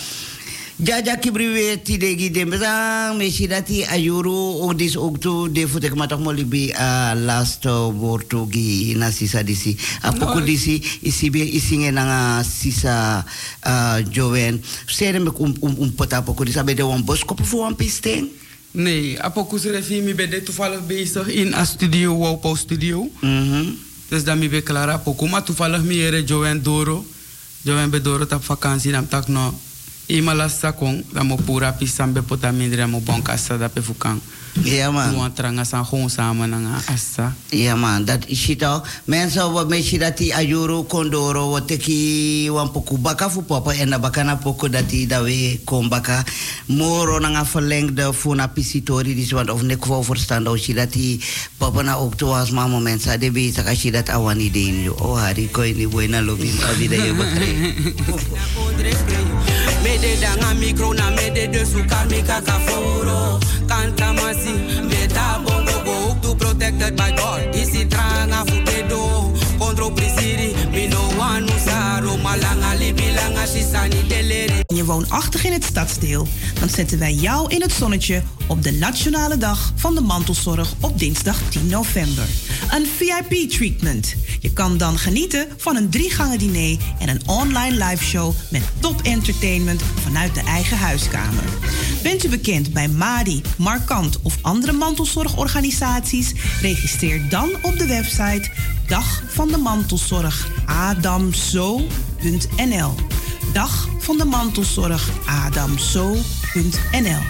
Jaja kibriwe ti degi dembezang mesidati ayuru o dis oktu de futek matok molibi a last word to gi na sisa disi apoko disi isibe isinge nanga sisa uh, joven sere me um um um pota apoko disa bede wan bos kopu fu wan pisteng Nee, Apokus Refi, mi ben dit toevallig bezig in een studio, Wopo Studio. Dus dan mi ben klaar Apoku, maar toevallig mi ere Joanne Doro. Joanne be Doro tap vakantie, dan tak no. Ima la sakong, dan mo pura pisang be pota mindre mo bon kasa da pe. Ja man. Mo tranga san samen nga assa. Ja man, dat is het al. Mensen wat dat die ayuru kondoro wat teki wan poku baka fu papa en na baka na poku dat die dat we kom baka moro na verlengde fu na pisitori dis want of nek vo verstand dat die papa na ook to as mama mensen de be als je dat awan idee jo oh hari ko ni buena abi da je bakre Mede danga micro na mede de suka mi kaka foro Kanta masi meta bongo go to protected by God. Isi tranga je woonachtig in het stadsdeel, dan zetten wij jou in het zonnetje op de Nationale Dag van de Mantelzorg op dinsdag 10 november. Een VIP-treatment. Je kan dan genieten van een driegangen diner en een online liveshow met top entertainment vanuit de eigen huiskamer. Bent u bekend bij Madi, Markant of andere mantelzorgorganisaties? Registreer dan op de website Dag van de Mantelzorg adamzo.nl. Dag van de Mantelzorg adamzo.nl.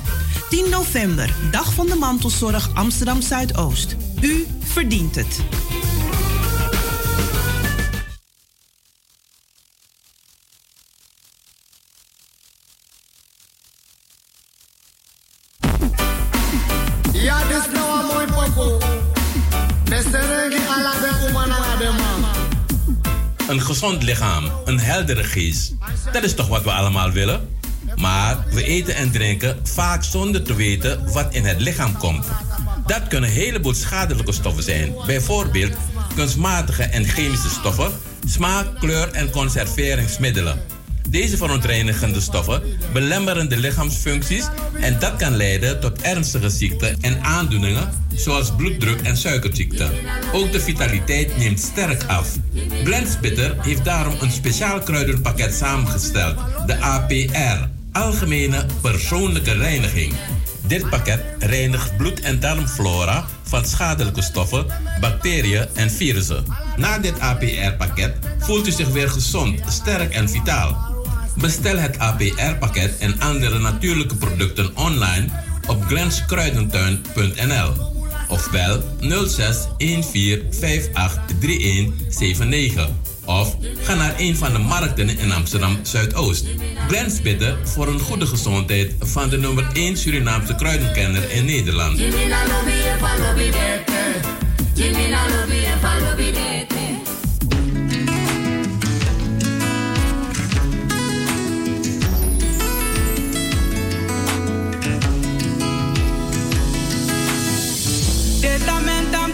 10 november, Dag van de Mantelzorg Amsterdam Zuidoost. U verdient het. Een gezond lichaam, een heldere geest. Dat is toch wat we allemaal willen? Maar we eten en drinken vaak zonder te weten wat in het lichaam komt. Dat kunnen een heleboel schadelijke stoffen zijn. Bijvoorbeeld kunstmatige en chemische stoffen, smaak, kleur en conserveringsmiddelen. Deze verontreinigende stoffen belemmeren de lichaamsfuncties en dat kan leiden tot ernstige ziekten en aandoeningen zoals bloeddruk en suikerziekte. Ook de vitaliteit neemt sterk af. Blendspitter heeft daarom een speciaal kruidenpakket samengesteld, de APR, Algemene Persoonlijke Reiniging. Dit pakket reinigt bloed- en darmflora van schadelijke stoffen, bacteriën en virussen. Na dit APR-pakket voelt u zich weer gezond, sterk en vitaal. Bestel het APR-pakket en andere natuurlijke producten online op glenskruidentuin.nl of bel 06 14 58 3179 of ga naar een van de markten in Amsterdam Zuidoost. Glens Bitter voor een goede gezondheid van de nummer 1 Surinaamse kruidenkenner in Nederland.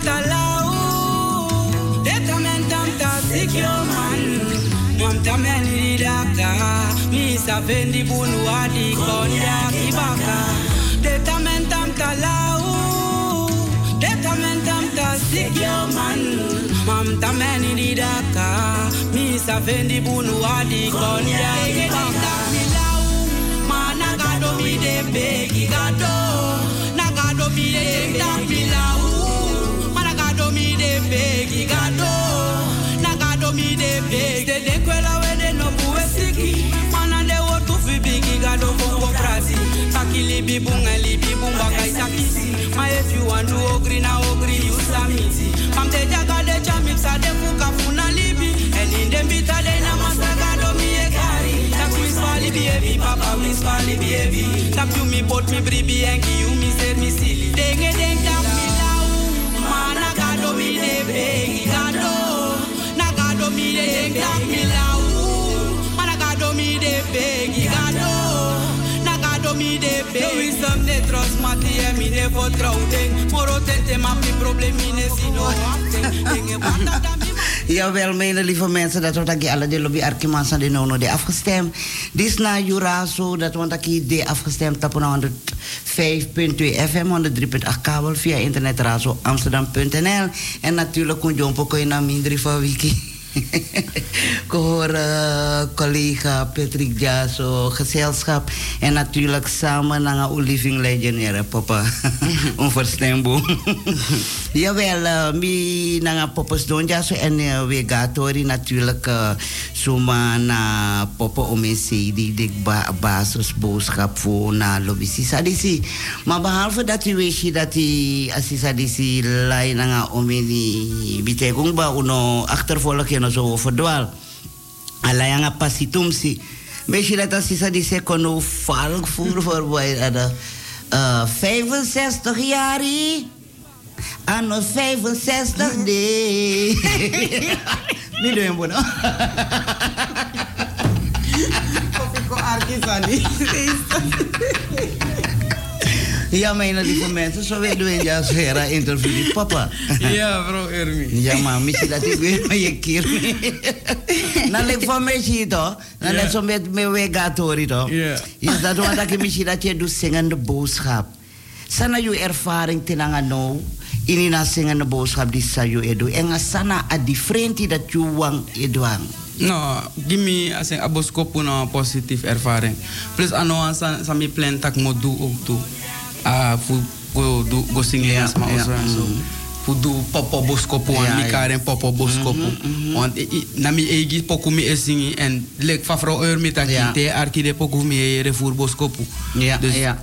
Detamentam talau, detamentam ta sikyo man. Mam tameni daka, mi sa vendi bunu adi konya kibaka. Detamentam talau, detamentam ta sikyo man. Mam tameni daka, mi sa vendi bunu adi konya kibaka. Milau, mana gado mi de begi gado, nagado mi de tak milau. Mana gado mi de begi gado, mi de begi. De de kwela we de no buwe siki, mana de wo tu fi bigi gado bongo prasi. Taki libi bunga libi bunga kai sakisi. Ma if you want to ogri na ogri you samiti. Mam te jaga de chamiksa de fuka funa libi. And in dem bita de na masa gado mi e kari. Tak mi swali baby, papa mi swali baby. Tak you mi pot mi bribi and you mi ser mi sili. Denge deng tak mi Moro tente ma mi problem mi ne sino. Denge bata Jawel, mijn lieve mensen, dat wordt alle de lobby Arkimans aan de nono de afgestemd. Dit is na Jurazo, dat wordt aquí de afgestemd op 105.2 FM, 103.8 kabel via internet razo amsterdam.nl. En natuurlijk kun je ook naar minder van wiki. Ik hoor eh, collega Patrick Jaso, gezelschap. En natuurlijk samen naar een living legend, ja, papa. Onverstembaar. Jawel, uh, mi naar popos don Jaso en uh, we gatori natuurlijk uh, suma na popo omesi die dik ba basisboodschap voor na lobby sadisi. Maar behalve dat u weet dat die asisadisi lai nanga omeni bitegung ba uno achtervolg je no zo verdwaal. Alayanga pasitumsi. Weet je dat asisadisi kono valk voer voor bij de uh, 65 jaar. Anno 65 de. Niet doen, bono. Fico archivani. Ja, mijn lieve mensen, zo weer doen we ja, Sera interview die papa. Ja, vrouw Ermi. Ja, maar misschien dat ik weer met je keer. Dan leg van mij zie je toch? Dan net zo met mijn wegatori toch? Ja. Is dat wat ik misschien dat je doet zingende boodschap. Sana je ervaring tenanga no. Ini na zingende boodschap die sa je edu. En sana a differenti dat je wang eduang. No, gimi as een aboskopu na positief ervaring. Plus ano an sa, sa mi plan tak mo do ook toe. Ah, fu go do go sing maar also. Fu do popo boskopu Ja, an mi karen popo boskopu. Want i- i- na mi egi poku mi esingi en lek fa vrouw eur mi taki te arki de poku mi e revoer boskopu. Ja, dus ja.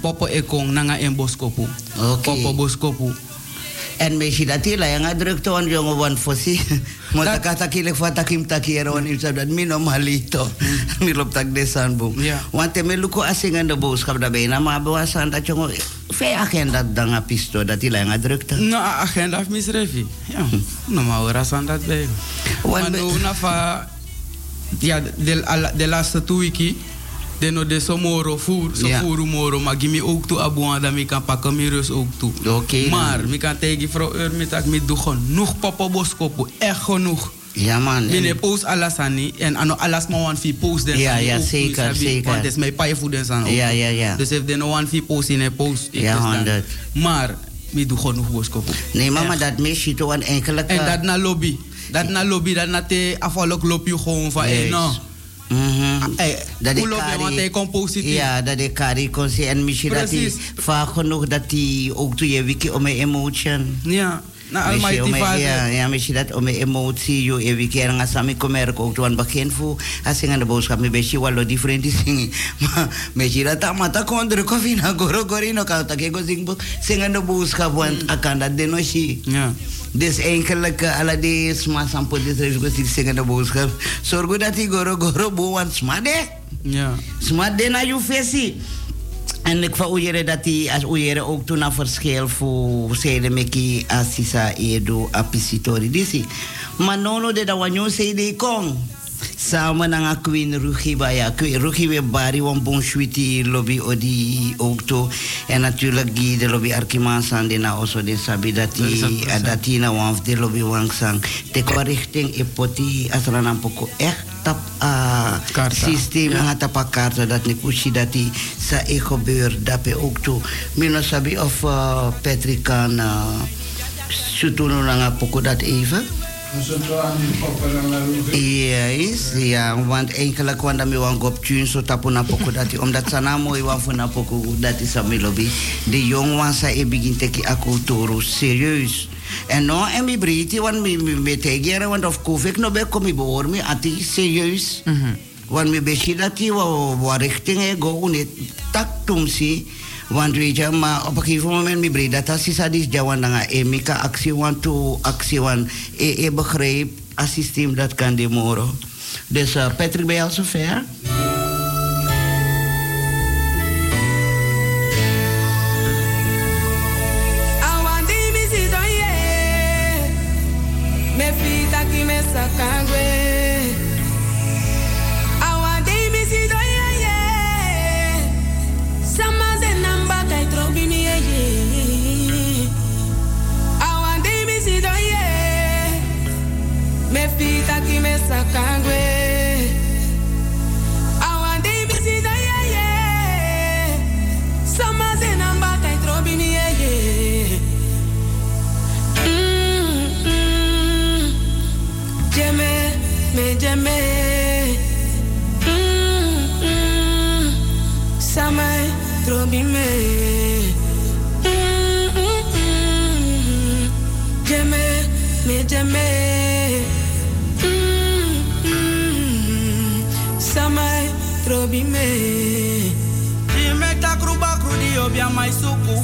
popo e kong nanga en boskopu. Oké. Popo boskopu. En misschien dat hij lang druk toon jongen want voor si. Maar dat kata kilik van takim takiero en iets dat min om halito. Mi lop tak desan boom. Ja. Want te me luko asing aan de boodschap daarbij na maar bewasan dat jongen Vijf agenda dan een pisto dat die lang drukte. Nou, agenda of misrevi. Ja, normaal rasan dat bij. Want nu na fa ja de de laatste twee weken de no de somoro voer so Ja. voer moro maar ook toe abuan dat mi kan pakken mi rust ook toe. Oké. dan. Maar mi kan tegen vrouw Ur mi tak mi doe genoeg papa boskopo echt genoeg. Ja man. Mine en- post alles aan niet en ano alles maar wan fi post den Ja, ja, zeker, sabi, zeker. Want het is mijn paai voeden san ook. Ja, ja, ja. Dus if de no wan fi post in een post. ik Ja, honderd. Maar mi doe genoeg boskopo. Nee, mama, dat meisje toch een enkele En dat na lobby. Dat na lobby, dat na te afvallig loop je gewoon van, hey, Yes. no. Dat hoe ik loop je, kari- want hij komt positief. Ja, dat ik kari kon zien. En misschien dat hij vaak genoeg dat hij ook toe je wiki om mijn emotion. Ja, na Misschien Almighty om. Ja, ja, misschien dat om mijn emotie, je een wiki en als ik kom er ook aan het begin voor. Als ik aan de boodschap, mijn beetje wel different is zingen. Maar misschien dat dat maar dat kon druk of in een goro goro in elkaar. Dat ik zingen, zingen de boodschap, want ik kan dat denoshi. Ja. Dus eigenlijk, uh, alle die sma sampo dit is go zingen de boodschap. Zorg dat die goro goro boe, want sma de. Ja. Sma de na je visie. En ik van oeieren dat die als oeieren ook toen een verschil voor zeiden meki asisa edo apisitori disi. Maar nono de wanneer zei die kon. Samen na Queen Rugi Baya. Queen Rugi we bari wan bon sweetie lobby odi ook to. En natuurlijk die de lobby Arkiman san de na also de sabi dat die dat na wan de lobby wang sang. Te richting epoti asrana poko echt tap a systeem ja. tap a kaarta dat ni kushi dat die sa e gebeur dat pe ook to. Mino sabi of uh, Patrick kan uh, sutunu na poko dat even. Ja, is. Ja, want eigenlijk wanneer we wan gop tune so tapu na poko dati. Omdat sana mooi wan voor na poko dati sa melobi. De jong wan sa e begin teki aku toro serieus. En no en mi briti wan mi mi tegere want of kofik no be komi boor mi ati serieus. Want mi beshi dati wa wa richting e go unet tak tumsi. Want weet je, maar op een gegeven moment mi breda dat is dat is jawan mi ka actie want to actie wan e e begreep a systeem dat kan de moro. Dus uh, Patrick ben je al zover? Me sakangwe trobi me. Imekta kruba krudi obia mai suku.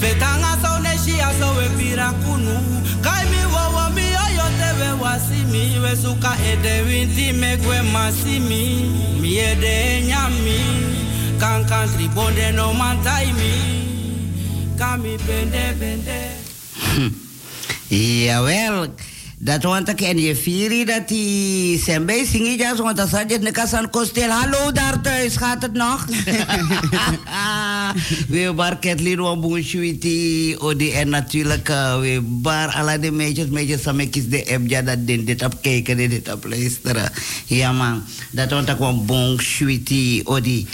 Vetanga so neshi aso we pira kunu Kai mi wawa mi oyo tewe wasimi We suka ede winti megwe masimi Mi. Ede nyami. Kan country bonde no mantai mi. Kami bende bende Jawel. Dat want ik en je vieri dat die zijn bij zingen ja, want dan zat je in de kast aan kostel. Hallo daar thuis, gaat het nog? we bar Kathleen Wambushwiti, Odi en natuurlijk uh, we bar alle de meisjes, meisjes samen kies de app ja dat din dit op kijken, dit op luisteren. Ja man, dat want ik shwiti, Odi.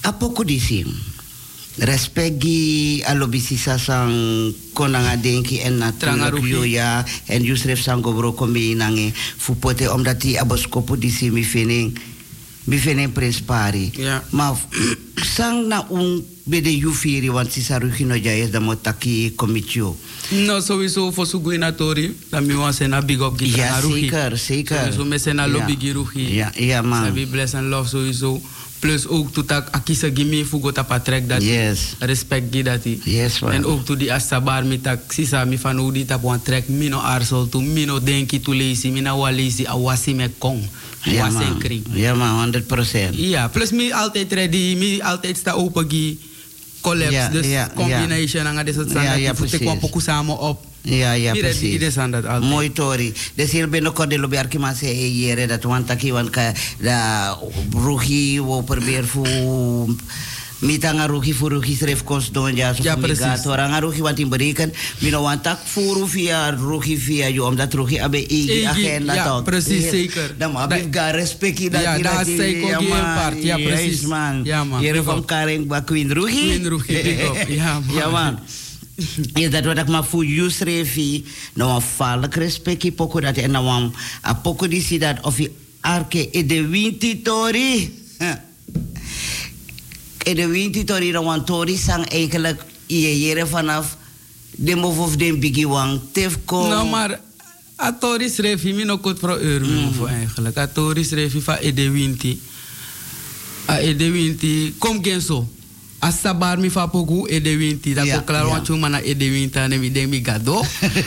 Apoko sim. Respect gi alobisi sasang konanga denki en yo ya en Yusref sango bro kombi nange fu pote omdat die aboskopo di si mi fening mi fening pari. Ja. Maar sang na un bede yufiri want sisa rugino jayes da motaki komitio. No, sowieso voor Suguinatori. Dan mi wan sena big up gita Ja, na Rugi. zeker, zeker. Sowieso me sena Ja. lobby gi Rugi. Ja, ja man. Sabi bless and love sowieso. Plus ook to tak akisa gimi fugo tapa trek dat Yes. respect gi dati. Yes man. En ook to di asabar mi tak sisa mi van udi tap wan trek mino arsol tu mino denki tu leisi mina walisi awasi me kong. Ja man. Ja man, 100%. Ja, plus mi altijd ready, mi altijd sta open gi. collapse. Ja, dus ja, combination. En dit soort Ja, ja, Ik kwam samen op. Ja, ja, Mire, precies. die zijn dat altijd. Mooi, Tori. Dus hier binnenkort de lobby arkima se hier dat want taki want ka da rugi wo probeer fu mita nga rugi fu rugi schreef kost don ja so Ja, precies. migato nga bereken mino want tak furu via rugi via you omdat rugi abe Igi, agenda ja, tot. precies, zeker. Dan maar bif ga respecti dat Ja, dat zei ik ook ja, man. part. Ja, Yes, precies. man. Ja, man. Hier Big van up. Karen ba Queen up. Ja, man. Ja, man. Ja, dat wat ik maar voor jou schreef, nou een valk respecti poko dat en nou een a poko die zie dat of je arke e de winti tori. E de winti tori nou een tori sang eigenlijk je jere vanaf de move of de biggie wang tefko. Nou, maar Atori schreef hij nog goed voor euro voor eigenlijk. Atori schreef hij van Ede Winti. A Ede Winti, kom gen zo. As sabar mi fa poku Ede Winti. Dat Ja, ko klaar ja. want na Ede Winti en mi denk mi gado.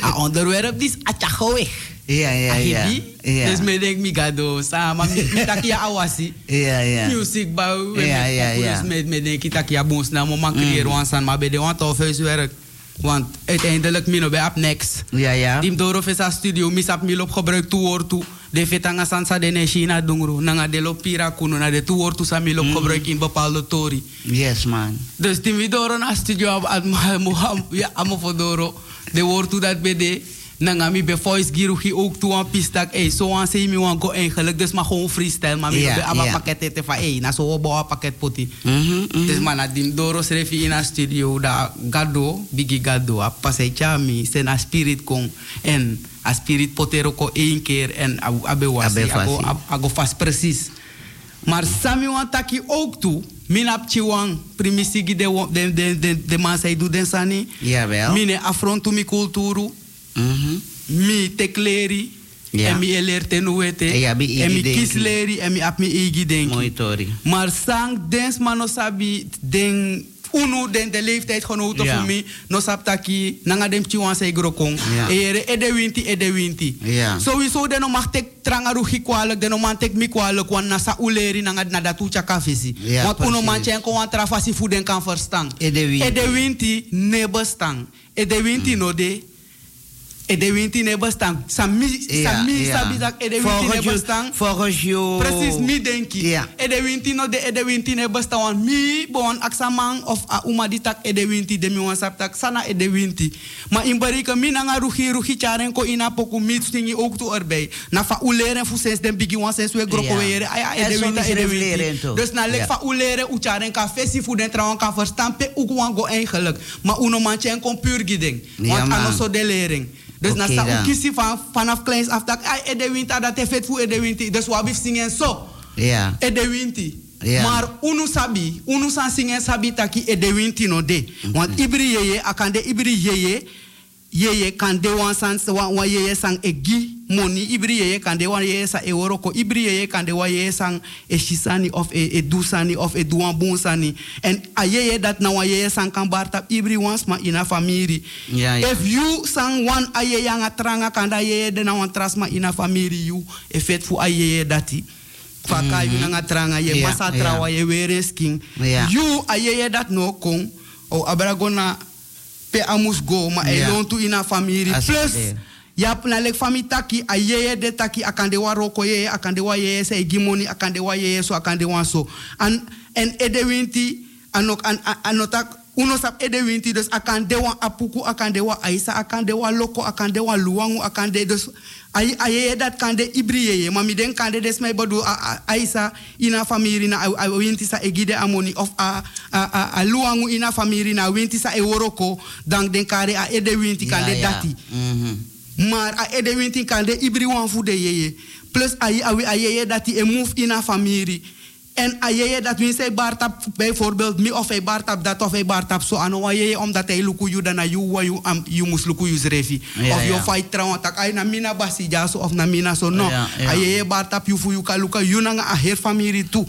A onderwerp dis acha weg. Ja, ja, ja. Ja. Dus me denk mi gado. Sama mi mi takia awasi. Ja, ja. Music ba Ja, ja, ja. Dus me me denk takia bons na mo man creëren wan san maar bij de want of huiswerk. Want uiteindelijk mino bij up next. Ja, ja. Dim doro fesa studio misap milop gebruik woord tu. De fetanga sansa de ne China dungru. Nanga de lo pira kuno na de woord tu sa milop gebruik in bepaalde tori. Yes, man. Dus dim we doro na studio ab ad ja amo fodoro. De woord tu dat bede. Nanga mi be voice giru gi ook tu aan pistak. Ey, zo aan se mi wan go eigenlijk. Dus maar gewoon freestyle. Maar Ja, be aba ja. pakket te van ey. Na so obo pakket poti. Mhm, mhm. Dus man, na dim je in een studio da gado, bigi gado, a pasai chami, sen a spirit kong en a spirit potero ko één keer en a- abe wasi, ago, ago vast precies. Maar sami wan taki ook toe, min ap chiwang, primisigi de, de, de, de, de man say do den sani, Jawel. mine affrontu mi kulturu. Mi tekleri, Ja. en mi eler tenuete, En mi denki. kisleri, en mi ap mi igi denki. Maar sang dens man no sabi den unu den de leeftijdgenoten Ja. voor mij no sap taki nanga dem chiwan say grokong Ja. ere ede winti ede winti Ja. sowieso den no mag tek tranga rugi kwalek den no man tek mi kwalek wan nasa uleri nanga na datu chaka visi Ja, want uno man chen wan trafasi fu den kan verstang Ede winti. ede winti ne bestang ede winti no de ede winti ne bestang sami Ja, sami ja. sabi dat ede winti ne bestang Volgens jou... Precies, mi denki. Ja. Ede winti no de ede winti ne besta wan mi bon aksamang of a uma di tak ede winti de mi wan sap tak sana ede winti. Ma in barika mi nanga rugi rugi charen ko ina poku mi stingi ook tu erbij. Na fa uleren fu sens den bigi wan sens we groko Ja. were. Aya En zo winti refleren winti. Dus na lek Ja. fa uleren u charen ka fesi fu den trouwen kan verstaan pe ook wan go eigenlijk. Ma uno man chen kon puur giding. Ja, Want man. ano so de lering. Dus na Oké sa kisi van, vanaf kleins af tak ay ede winti dat vet fu ede winti. Dus wabif singen zo. Ja. Ede winti. Ja. Maar unu sabi, unu san singen sabi taki ede winti no de. Want ibri yeye, akande ibri yeye, yeye kan de wan san wan wan yeye sang egi moni. Ibri yeye kan de wan yeye sa e woroko ibri yeye kan de wan yeye sang e shisani of e, e dusani of e duan bunsani en a yeye dat na wan yeye sang kan bartap ibri wans ma ina famiri. Ja, ja. if you sang wan a yeye nga tranga kan da yeye de na wan trasma ina famiri you e fet fu a yeye dati. Faka you na nga tranga ye Ja, masa ye you a yeye dat no kon o abragona pe amus go ma e Ja. lon tu ina famiri plus ya na lek fami taki a yeye de taki akande wa roko yeye akande wa yeye se gimoni akande wa yeye so akande wa so an en ede winti anok an an- anotak uno sap ede winti dus akande wa apuku akande wa aisa akande wa loko akande wa luwangu akande dus ay ayeye dat kande ibri yeye mami den kande des mai bodu aisa ina famiri na a- a winti sa egide amoni of a a, a, a luwangu ina famiri na winti sa e woroko dan den kare a ede winti Ja, kande ja. dati Mhm. maar a ede winti kan de ibri wan fu de yeye. Plus a, a, a yeye dat die move in a familie. En a yeye dat win say bartap bijvoorbeeld mi of hij bartap dat of hij bartap zo ano wa yeye omdat hij luku you dan a you wa you am you mus luku you zrefi. Ja, of ja. you fight trouwen tak ay na mina basi jaso of na mina so no. Ja, ja. A yeye bartap you fu you ka luka you nanga a her familie toe.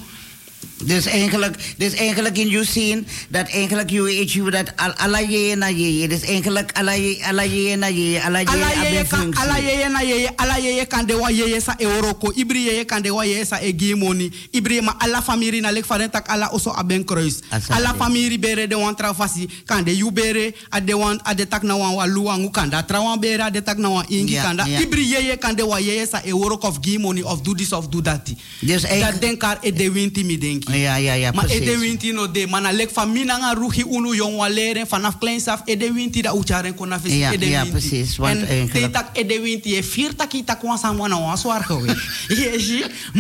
Dus eigenlijk, dus eigenlijk in je zien dat eigenlijk je eet je dat al- alla je na je. Dus eigenlijk alla je alla je na je, je ala yeye kan ala yeye na yeye ala yeye kan de wa yeye sa euroko ibri yeye kan de wa yeye sa egimoni ibri ma ala famiri na lek faren tak ala oso aben kruis. Ala de. famiri bere de wan travasi kan de yu bere ade wan ade tak na wan wa kan da trawan bere ade tak na wan ingi kan da. ibri yeye kan de wa yeye sa euroko of gimoni of do this of do that Dus dat denkar e de winti mi denki. Ja, ja, ja, maar e de precies. winti no de mana lek famina nga ruhi unu jong wa leren vanaf kleins af e de winti da ucharen kona visi Ja, e de ja, winti precies, want en eigenlijk- te tak e winti e vier taki tak wan san wana wan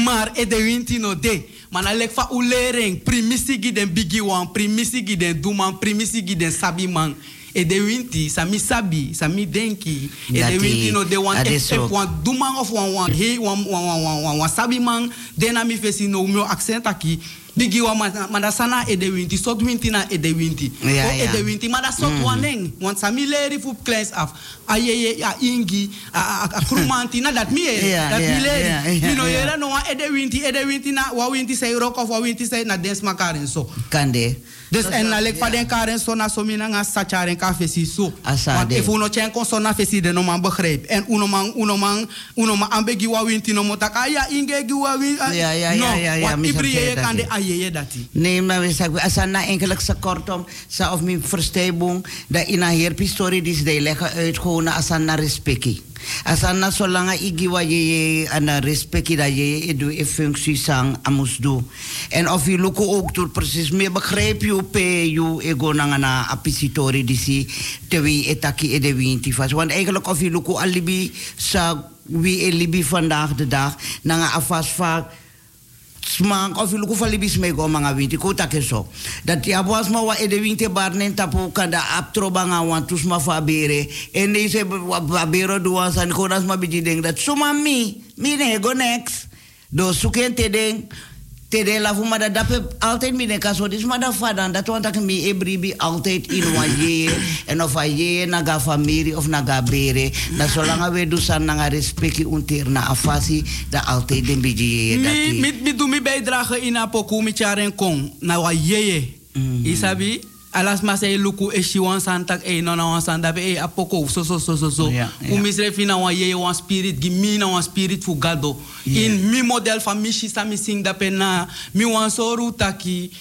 maar e de winti no de mana lek fa u leren primisi gi den bigi wan primisi gi den duman primisi gi den sabi man e de winti sami sabi sami denki. E de winti no de wan e so. wan duman of wan wan he wan wan wan wan wan wan sabi man. Dena mi fesi no meu accent aki. Bigi wan ma- mada sana e de winti sot winti na e de winti. Ja, o e de winti mada sot Mhm. waneng want sami leri fu kleins af. A yeye a ingi a, a, a krumanti na dat mi e Ja, dat ja, mi leri ja, mi no yere no wan e de winti e de winti na wa winti sei rock of wa winti sei na dance makaren so. Kande. Dus en na lek fa den karen so na so mina nga sacharen ka fesi so Asa want if uno chen kon so na fesi de no man begrijp en uno man uno man uno man ambe gi wa winti no mo taka ya inge gi wa winti Ja, ja, ja, ja, ja, want mi ibri snap yeye dat, kan de ja. a yeye dati Nee, maar we zeggen, als na eigenlijk sa kortom, sa of mi verstijbung, dat in een heer pistori dis de leggen uit gewoon als na respecti. Als na zolang igi wa je aan respecti dat je je doe een functie sang amus do. En of je luko ook door precies meer begrijp je pe je ego na na apistori disi te wie etaki e de winti vas. Want eigenlijk of je alibi sa wie e libi vandaag de dag na afas vaak smak of ilu kufa libis me go mga winti ko take so dat ya boas ma wa e de winti barnen tapu kada aptro banga wan tus ma fa bere. En se wa bero do san ko ma deng. Dat suma mi mi ne go next. Do suken te deng te de la fuma da dape altijd mi ne kaso dis ma da fadan dat want tak mi e bribi altijd in wa ye en of na ga famiri of na ga bere na solanga we du san na respecti unter na afasi da altijd den biji ye mi dati. mi mi doe mi bijdrage in a poku mi kong na yeye isabi alas ma say luku e shi wan san tak e no na wan san dabe e a poko so so so so so. Ja, ja. u misre fina wa yeye wan spirit gi mi na wan spirit fu gado. Ja. in mi model fa mi shi sa mi sing dape na mi wan soru taki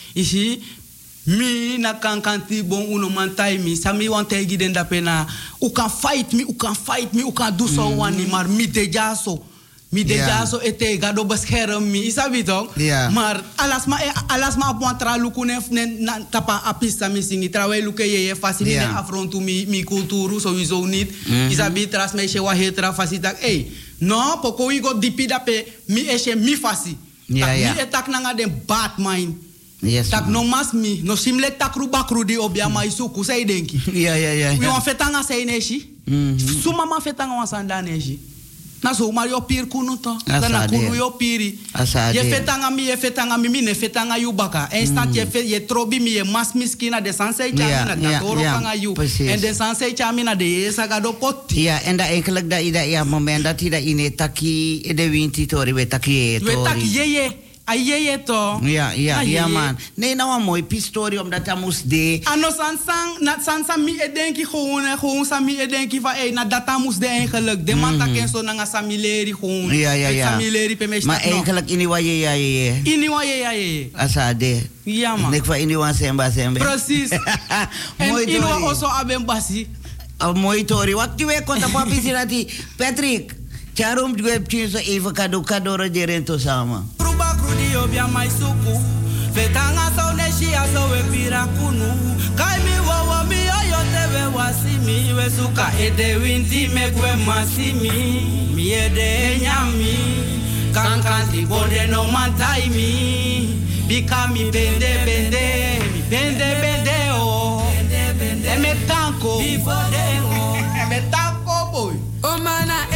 mi na kan kanti bon uno man tai mi sa mi wan tegi den dape na. U kan fight mi u kan fight mi u kan do so wani maar mi deja so mi deja Ja. so ete gado bescherm mi isabi Ja. maar alas ma alas ma wan tra luku ne na tapa apista mi singi trawe luke ye ye fasi mi Ja. ne afrontu mi mi kulturu sowieso niet Mhm. isabi tras me she wa hetra fasi tak hey no poko wi go dipi dape mi eshe mi fasi Ja, tak mi etak nanga den bad mind Yes, tak no mas mi no simle takru bakru di obia mai suku sei denki Ja, ja, ja. wi ja. wan fetanga sei neshi Mhm. suma ma fetanga wan sanda neshi na so mar yo pir kunu to dana de. kunu yo piri de. fetanga mi ye fetanga mi mi ne fetanga yu baka en stat ye fe ye trobi mi ye mas miskina de sansei Ja, chamina ja, da toro ja, kanga yu precies. en de sansei chamina de saga do pot Ja, en dat eigenlijk dat ida ja moment dat ida ine taki e de winti tori we taki e we tak tori. a ye ye to Ja, ja, Na ye ja ye. man. Nee, nou een mooi pistori omdat hij moest de. Ano sansang, na sansa mi e denki gewoon, eh, gewoon sa mi e denki van, hey, na data moest de eigenlijk. De man taken so nanga samileri gewoon. Ja, ja, ja. Samileri pe Maar eigenlijk in die wa je ja je je. Ini wa ye ya ye. Asa de. Ja man. Nek van in die wa semba semba. Precies. en Mooi wa tori. also aben basi. Een mooi tori. Wat je weet konta papi sirati. Patrick. Charum pchin so even kado kado rojeren to samen. Kruba krudi obia mai suku. Fetanga so ne shi aso we pira kunu. Kai mi wa wa mi oyo te we wasimi. We suka e de winti me kwe masimi. Mi e de nyami. Kankanti bode no mantai mi. Bika mi bende bende. Mi bende bende o. E me tanko. E me tanko boy. O mana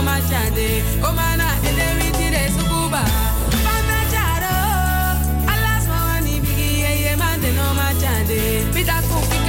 no machade. O mana ele winti de suku ba. Bando jaro. Alas mawani bigi ye ye mande no kufika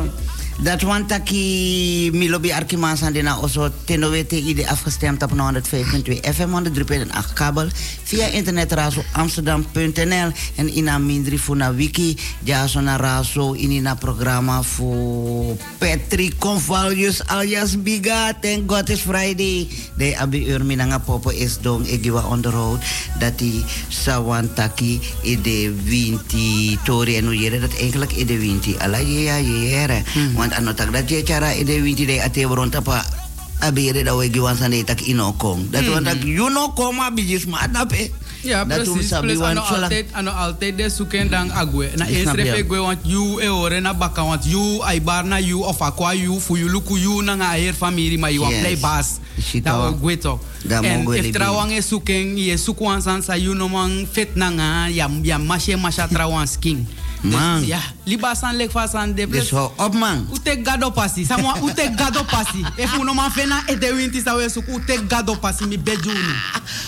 Claro. Dat want taki Milobi Arkimansan dina oso tenowete ide afgestemd op 105.2 FM 103.8 kabel via internet razo amsterdam.nl en ina mindri funa wiki jaso na razo inina programma voor Patrick Convalius alias Biga. Thank God it's Friday. De abi ur minanga popo is dong egiwa on the road. Dat die sawan taki ide winti tori en yere dat eigenlijk ide winti. Ala ya yere want ano tak dat je cara ide winti de ate woron tapa abire da wegi wan sande tak ino kong dat want tak you know koma bijis ma adape Ja, Dat precies. sabi Plus wan ano altijd, ano altijd de zoeken dan agwe. Na eens refe je. gwe want you e ore na baka want you ai bar na you of aqua you fu you luku you na nga air family ma you Yes. play bass. Shita Da wa. o gwe to. En if trawang e zoeken ye suku wan san sa you no man fit na nga ya ya mashe masha trawang skin. Man. Ja, liba san lek fa san de Dus hou op man. Ute gado pasi. Samwa ute gado pasi. If uno man fena e de winti sa we suku ute gado pasi mi bejunu.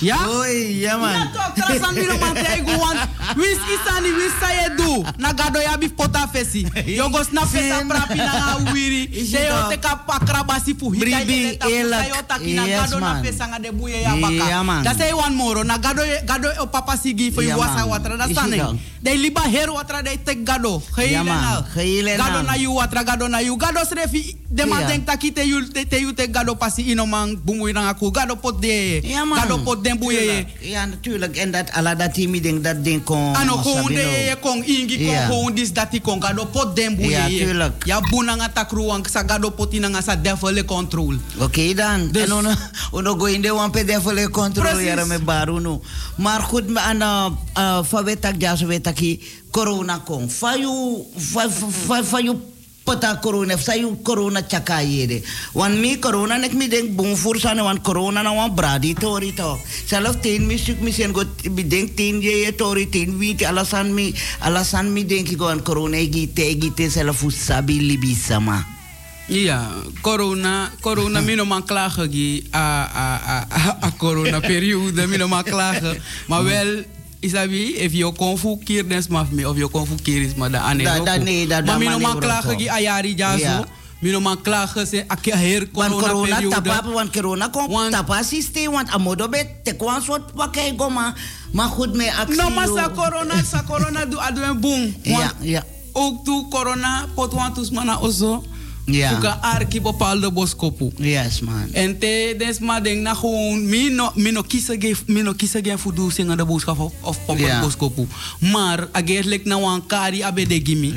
Ja? Oi, ja man. Ja toch, trasan mi no man teigu want wis isani wis sa ye do. Na gado ya bi pota fesi. Yo go snap fesa prapi na nga wiri. De yo te ka pakra basi fu hita ye ta yo taki na Yes, gado na fesa nga de buye ya baka. Ja, man. Da say one more. Na gado gado o papa sigi for you wasa man. watra da sane. toch. De liba her watra de tek gado. Ja, man. Geile Geile Gado na. na watra gado na you. Gado srefi de man Ja. denk taki te you te you te gado pasi ino man bumui na aku. Gado pot de. Ja, man. Gado pot den buye. Ja, natuurlijk. En dat ala dat die ding dat ding kon. Ano sabi de kong ingi kong Ja. gewoon dis dati kong gado pot den buye Ja, tuurlijk. Ya buna nga takruang sa gado pot ina nga sa devil le control. Oké dan. Dus- en ono, ono go in de one pe defo le controle Precies. me baru no. Maar goed, me aan uh, ja corona kon. Fa you fa fa fa you pata corona fa you corona chaka yede. Wan mi corona nek mi denk fursa ne wan corona na wan bradi tori to. Zelf ten mi suk mi sen go mi denk ten ye ye tori ten witi alasan mi alasan mi denk ik wan corona gi te gi te zelf sabi libi sama. Ja, corona, corona, mino man klagen gi a, a, a, a, a corona periode, mino man klagen. Maar wel, isabi, if je kon fu kier des maf me, of je kon fu kier is maar da ane. Da- da nee, da- da Maar mino mane man klagen gi a jari ja Ja. zo. Mino man klagen se a ke her corona, corona periode. tapa, want corona kon tapa systeem, want amodo bet te kwan soort pakai goma. Maar goed me actie. No, maar sa yo. corona, sa corona do adu en boom. Ja, ja. Ook toe corona, pot want us mana ozo. Ja. Fuka arki bepaalde boskopu. Yes, man. En te des maar denk na gewoon mi no mi no kiezen ge mi no zingen de boodschap of of pop Ja. boskopu. Maar eigenlijk na wan kari abe de gimi.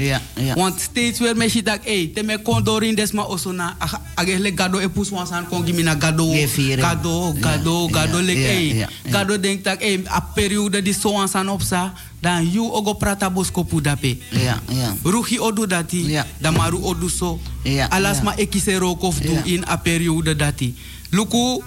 Want steeds weer me shit dat hey te me kondorin des maar oso na eigenlijk gado e pus wan san kon gimi na gado gado gado gado ja, ja. gado denk dat hey a periode di so wan san opsa dan you ogo prata boskopu dape. Ja, ja. Rugi odu dati, Ja. damaru odu so. Ja, Alas ja. ma ekise rokof Ja. in a periode dati. Luku,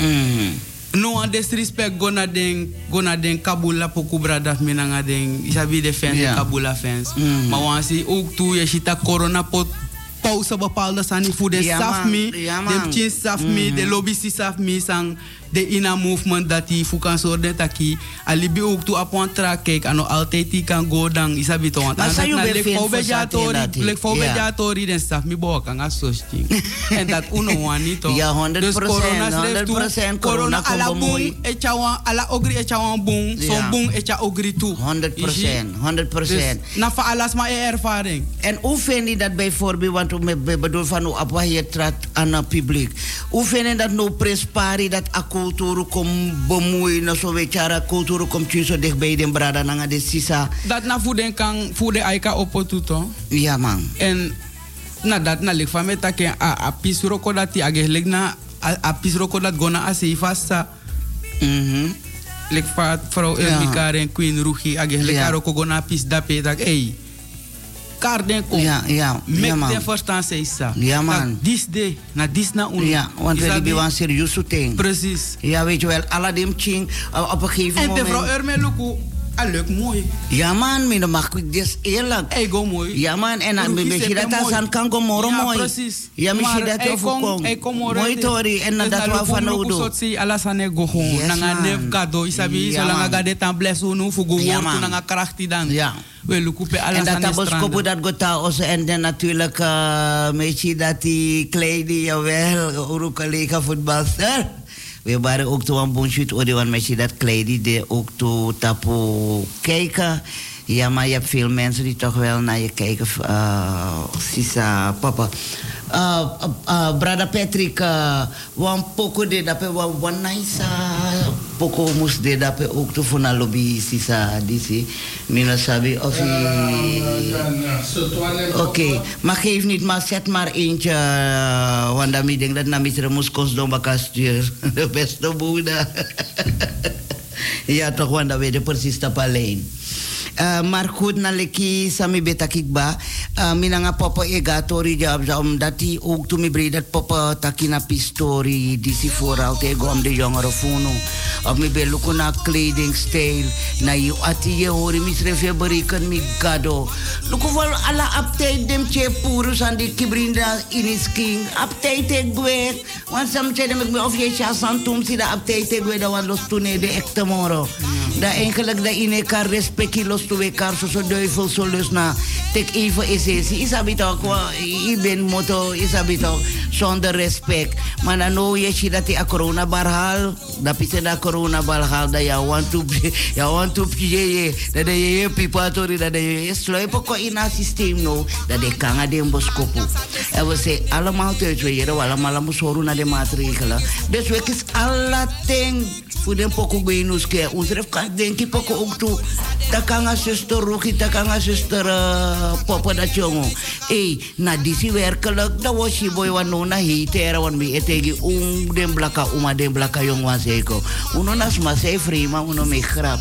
Mm. no one disrespect gona den gona den kabula poku brada minanga den isabi de fans Ja. kabula fans. Mm. Maar wansi ook toe je shita corona pot pauze bepaalde sani voor de Ja, saf man. me, Ja, de man. chin saf me, Mhm. de lobby si saf me sang de ina movement dat die fu kan soort taki alibi ook toe op een track kijk ano altijd die kan go dan want Maar je dat weer lek vinden fau voor beja zaten tori dat die- lek den bo kan ting. En dat uno Ja, 100%, dus corona schreef toe 100% corona corona ala komt boom echa wan ala ogri echa wan boom echa ogri toe 100%, 100%. dus na fa alas ma e ervaring. En hoe vind je dat bijvoorbeeld, want we be- bedoel van hoe op wat je aan het publiek. Hoe vind je dat nou prespari dat a cultuur komt bemoeien, zo weet je, a cultuur komt je zo dichtbij de brada, nanga de sisa. dat na fu den kan de aika opo tuto Ja man. en na dat na lik van meta ke a a dat ti age lik na a, a dat gona a se fasta Mhm. lik vrouw. Elmika en Queen Rugi age lik Ja. roko gona pis tak ei kar den kom Ja, ja, mek ja, man. den verstaan Ja, man. Dis de na dis na un Ja, want we hebben een serieuze ding. Precies. Ja, weet je wel, Aladdin Ching, uh, op een gegeven en moment. vrouw Ah, leuk, mooi. Ja man, mina mag ik dus eerlijk. Hey, go mooi. Ja man, en dan misschien heb dat je als mooi. aan kan go moro Ja, mooi. precies. Ja, misschien dat je kom- Mooi already. tori, en dat na we luku van mroku nodig. sotsi alasane go gewoon. Nanga nef kado, isabi, gade tan bless unu, fugu Ja, wortu man. nanga krachti dan. Ja. We luku pe En alasane dat tabos kopo stranda. dat gota onze en dan natuurlijk uh, meisje dat die kleedi jawel, ook collega voetbalster. We waren ook toen een bonjour odi want meisje dat kleedi de ook toe tapo kijken. Ja, maar je hebt veel mensen die toch wel naar je kijken. Uh, Sisa, papa. Uh, Patrick, wan poko de dape wan wan naisa poko mus de dape ook toe voor na lobby sisa disi. Mina sabi of. Oké, maar geef niet, maar zet maar eentje. Want dan denk dat na mitre moest kost baka stuur. De beste boeda. ja, toch, want dan weet je precies dat alleen. Uh, maar goed, na leki sami beta kikba. Uh, minanga papa ega tori jab omdat hij ook toen mi bre dat papa takina pistori die si vooral tegen om de jongere funo. Of mi be luku na kledingstijl. Na je ati je hori mi srefe berikan mi gado. Luku vol ala update dem che purus aan die kibrinda inis king. Update te gwe. Want sam che dem ik me of je tum si da update te gwe da wan los tune de ekte. Da eigenlijk da ine kar respecti los tu kar so duivel lus na. Tek even is is. Isabi toch, i ben moto, isabi toch, zonder respect. Maar dan nou je dat die corona barhal, dat is dat corona barhal, dat je want to, je want to je, dat je je pipatori, dat je je sluipen ko in het systeem nou, dat je kan aan de boskopu. En we zeggen allemaal thuis, jaren, we allemaal moeten naar de maatregelen. Dus we kiezen alle dingen voor de ook toe. Een zuster Rogi, dat kan een zuster uh, Papa dat jongen. Hey, na disi werkelijk, dat was je boy wan nona hitera wan mi etegi um den blaka uma den blaka jong wan seko. Uno nas ma sei frima, uno me grap.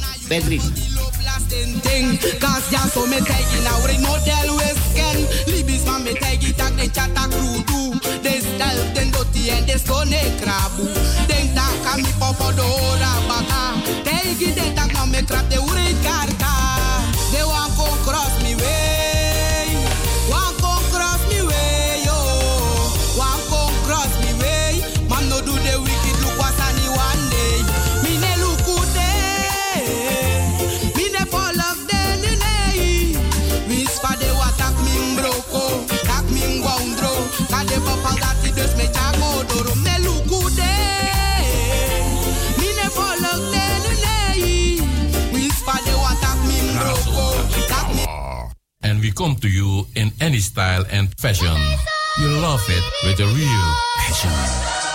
Thing Cause ya so me it now Ring model western Libis man me it Tak de chata too They style den dirty and they stone krabu Den tak a mi popo do ora baka it den tak man me crap de come to you in any style and fashion. You love it with a real passion.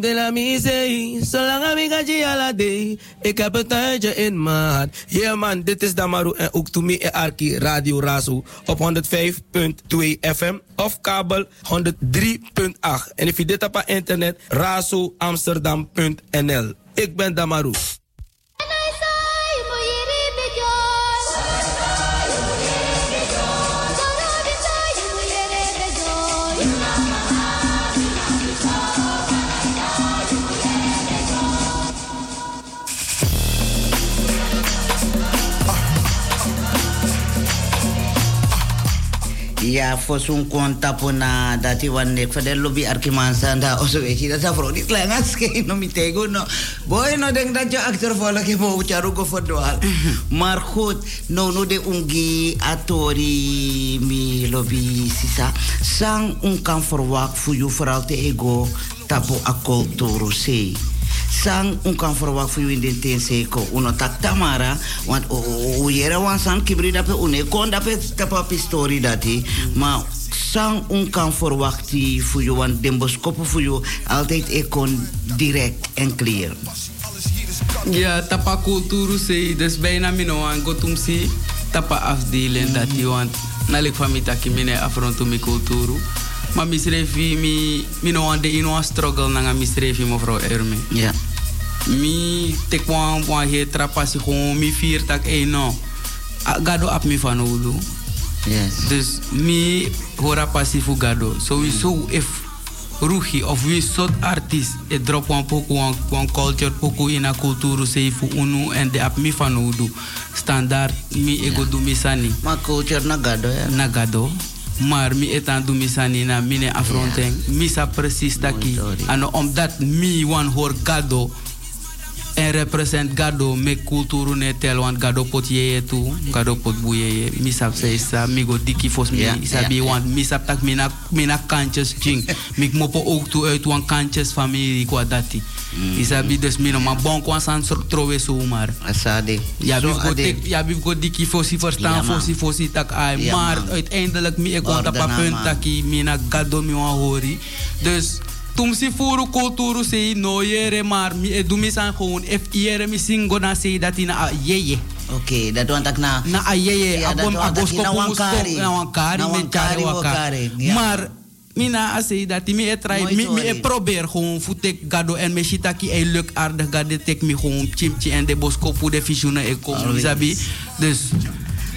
De la zolang ik ga je ala. Ik heb een in hart. Yeah man, dit is Damaru en ook to me en Arki Radio Razo op 105.2 FM of kabel 103.8. En if je dit op internet, razoamsterdam.nl. Ik ben Damaru. Ja, voor zo'n contact na dat hij wanneer voor de lobby arkimansa da of zo weet je dat dat vrouw niet klein als geen no. Boy no denk dat je achtervolg je moet je rugo voor doal. Maar goed, no no de ungi atori mi lobby sisa. Sang un kan verwacht voor je vooral te ego tapo a culturo sei. Sang un kan verwacht voor u in de ten seko uno tak tamara want o yera wan san kibri dape une kon dape tapa pistori dati maar sang un kan verwachten voor je want den boskoppen voor je altijd ik kon direct en clear. Ja, tapa kulturu se, dus bijna mino aan gotumsi, tapa afdelen dat die want nalik van mi taki mine afrontu mi kulturu. Maar misrefi mi mino aan de ino struggle nanga misrefi mevrouw Erme. Ja. Mi tek wan wan he trapasi gewoon mi vier tak eh no. A- Gado ap mi van ulu. Yes. Dus mi hora passivo gado. Sowieso if Rugi of wie soort artiest e drop one poku one, one culture poku in a cultuur sei fu unu en de ap mi van udu standaard mi ego do mi sani. Maar culture na gado ya. Na gado. Maar mi etan do mi sani na mine afronteng. Mi sa precies taki. Ano omdat mi wan hor gado en represent gado me kulturu ne tel want gado pot yeye tu gado pot bu yeye mi sap say sa mi go diki fos mi Ja, sabi ja, ja. want mi sap tak mina mina kantjes ching mi mopo ook tu uit wan kantjes familie kwa dati isabi dus mi no ma bon kwa san so trowe so maar asade ja Zo bi go tek ja bi go diki fosi verstaan man. fosi fosi tak ai Ja, maar man. uiteindelijk mi punt man. taki mina gado mi wan hori dus tum si furu kulturu sei no yere maar mi e dumi san gewoon if yere mi singo na sei dat ina a yeye. Oké, dat want ik na... na a yeye. Dat abom na wankari. na wankari men wankari, chare waka wankari, ja. maar mina a sei dat mi e try Mooi mi mi e probeer gewoon voetek gado en me shitaki e luk aardig gade tek mi gewoon chimchi en de bosko pu de fishuna e kom sabi dus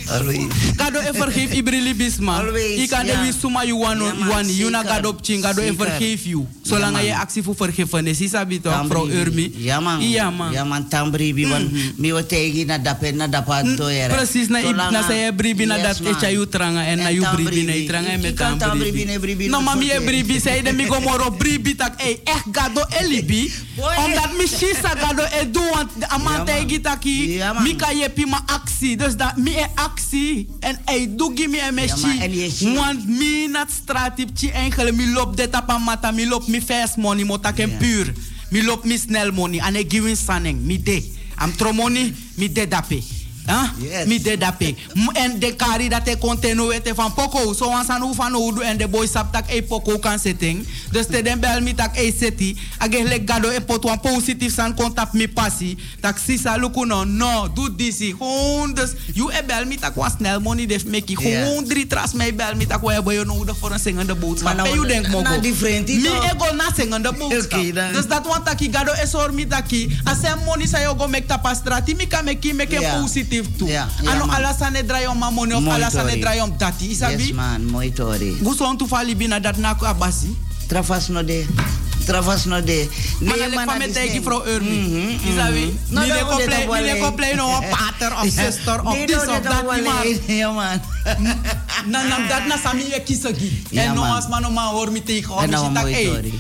Always. Gado e vergeef ibrili bisma. Always, Ik kan de ja. wis suma you want Ja, man, you want you na zeker. gado pching gado e Zeker. vergeef you. Ja, Zolang man. je actie voor vergeven is, sabi toch, Tambri. vrouw Urmi? Ja man. Ja man. Ja man, tambri bi wan mi wa tegi na dape na dapa to yere. Precies, na, Zolang na a- saya bribi na Yes, dat man. echa you tranga en na you tambri bribi na bi. you tranga en Ik met kan tam tambri bribi. bi, ne bribi No no mami e forte. bribi, zei de mi go moro bribi tak, ey, echt gado e libi. Omdat mi shisa gado e do, want de amante e gitaki, mi ka je pi ma actie. Dus dat mi e actie. En ey, doe gi mi e me Ja, maar en je shi. zie- Want mi nat straat tip chi eigenlijk, mi lop de tapa mata, mi lop mi fast money, mota ken puur. Mi lop mi snel money, ane giving saneng, mi de. Am tro money, mi de dape. Huh? Mi de dape. En de kari dat te continu wete van poko. So wan san ufan udu en de boy sap tak e poko kan setting. Dus te den bel mi tak e seti. Age le gado e pot wan positief san kontap mi passi. Tak sisa luku no. No, doe disi. Gewoon dus. You e bel mi tak wan snel money def meki. Gewoon drie tras me bel mi tak wa boy nodig voor een zingende boodschap. Maar nou, you denk mogo. Mi toch? ego na zingende boodschap. Dus dat want taki gado e sor mi taki. Asem money sa yo go mek tapastrati. Mi ka meki meke Ja. Positief toe. Ja, ja, ano man. alasane draai om mamoni of alasane draai om. Isabi? Yes man, mooi tori. Gusto tu fali bina dat na ko abasi. Travas no de. Travas no de. Nee, man, van dat met tegen vrouw Urmi. Isabi? je mine wel, komplei no een pater of zuster of Nee, this of je Ja man. na na dat na sami e. Ja, En no man. as man ma hoor mi tegen En nou mooi tori.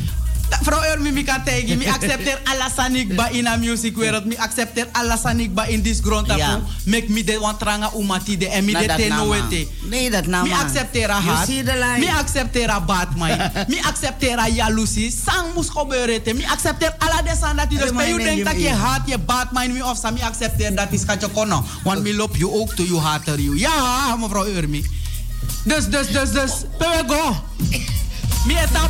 Vrouw mi kan tegen mi accepteer alasanik ba in a music wereld mi accepteer alasanik ba in this grond tapu make mi de wan tranga umati de en mi de na, man. wete. Nee, dat na Mi accepteer a You line. Mi accepteer a Batman. mi accepteer a jaloezie. Sang moest gebeuren. te. Mi accepteer alla desan dat dus bij u denkt dat je haat je Batman mi of sa mi accepteer dat is katje kono. Want mi lop je ook toe, je hater you. Ja, mevrouw Urmi. Dus, dus, dus, dus. Pewe go. Mi eta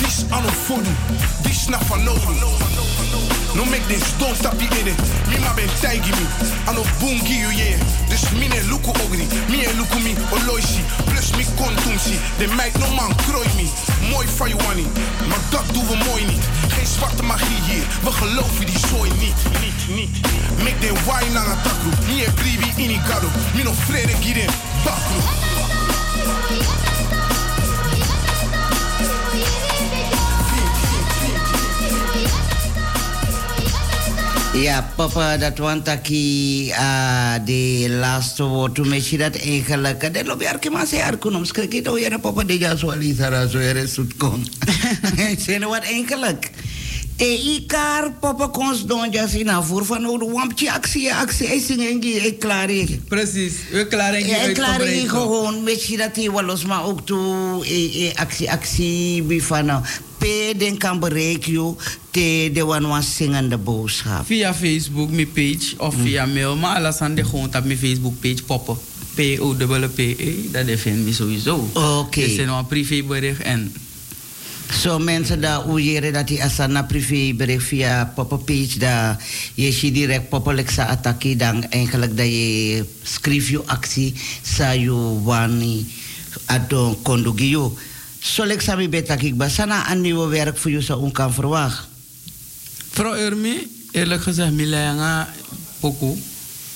dis ano fodu, dis na van noden. No make this don't tap in it. Mi ma ben taigi mi, ano bungi you yeah. Dus mine luku ogri, mi en luku mi oloisi. Plus mi kontumsi, de meid no man krooi mi. Mooi van je wani, maar dat doen we mooi niet. Geen zwarte magie hier, we geloven die zooi niet. Niet, niet. Make the wine aan het takru, mi e bribi inigado. Mi no frere giren, bakru. Ja, papa, dat want aki uh, de laatste woord toen misschien dat eigenlijk. Dat lobby arke maar zei arke om schrik het oh ja papa de ja zo ali sara zo er is het kon. Zijn wat eigenlijk. E ikar papa kons don ja sina voor van o wampje actie actie e singengi e klare. Precies, we klaren Ja, ik klaar hier gewoon, je dat hij wel los, maar ook toe, eh, eh, actie, actie, bij van, nou, pe den kan bereiken te de wan wan zingende boodschap. Via Facebook, mijn page, of via mail. Maar alles aan de gewoon op mijn Facebook page poppen. P-O-P-P-E, dat vind je sowieso. Oké. Dus er een privébericht en... Zo mensen daar oeieren dat die asana privé bericht via papa page daar je direct popelijk sa attacke dan eigenlijk dat je schrijf je actie sa je wani adon kondugio. Zo lek sami betak ik basana een nieuwe werk voor je zo kan verwachten. Vrouw Urmi, eerlijk gezegd, mi nga poku.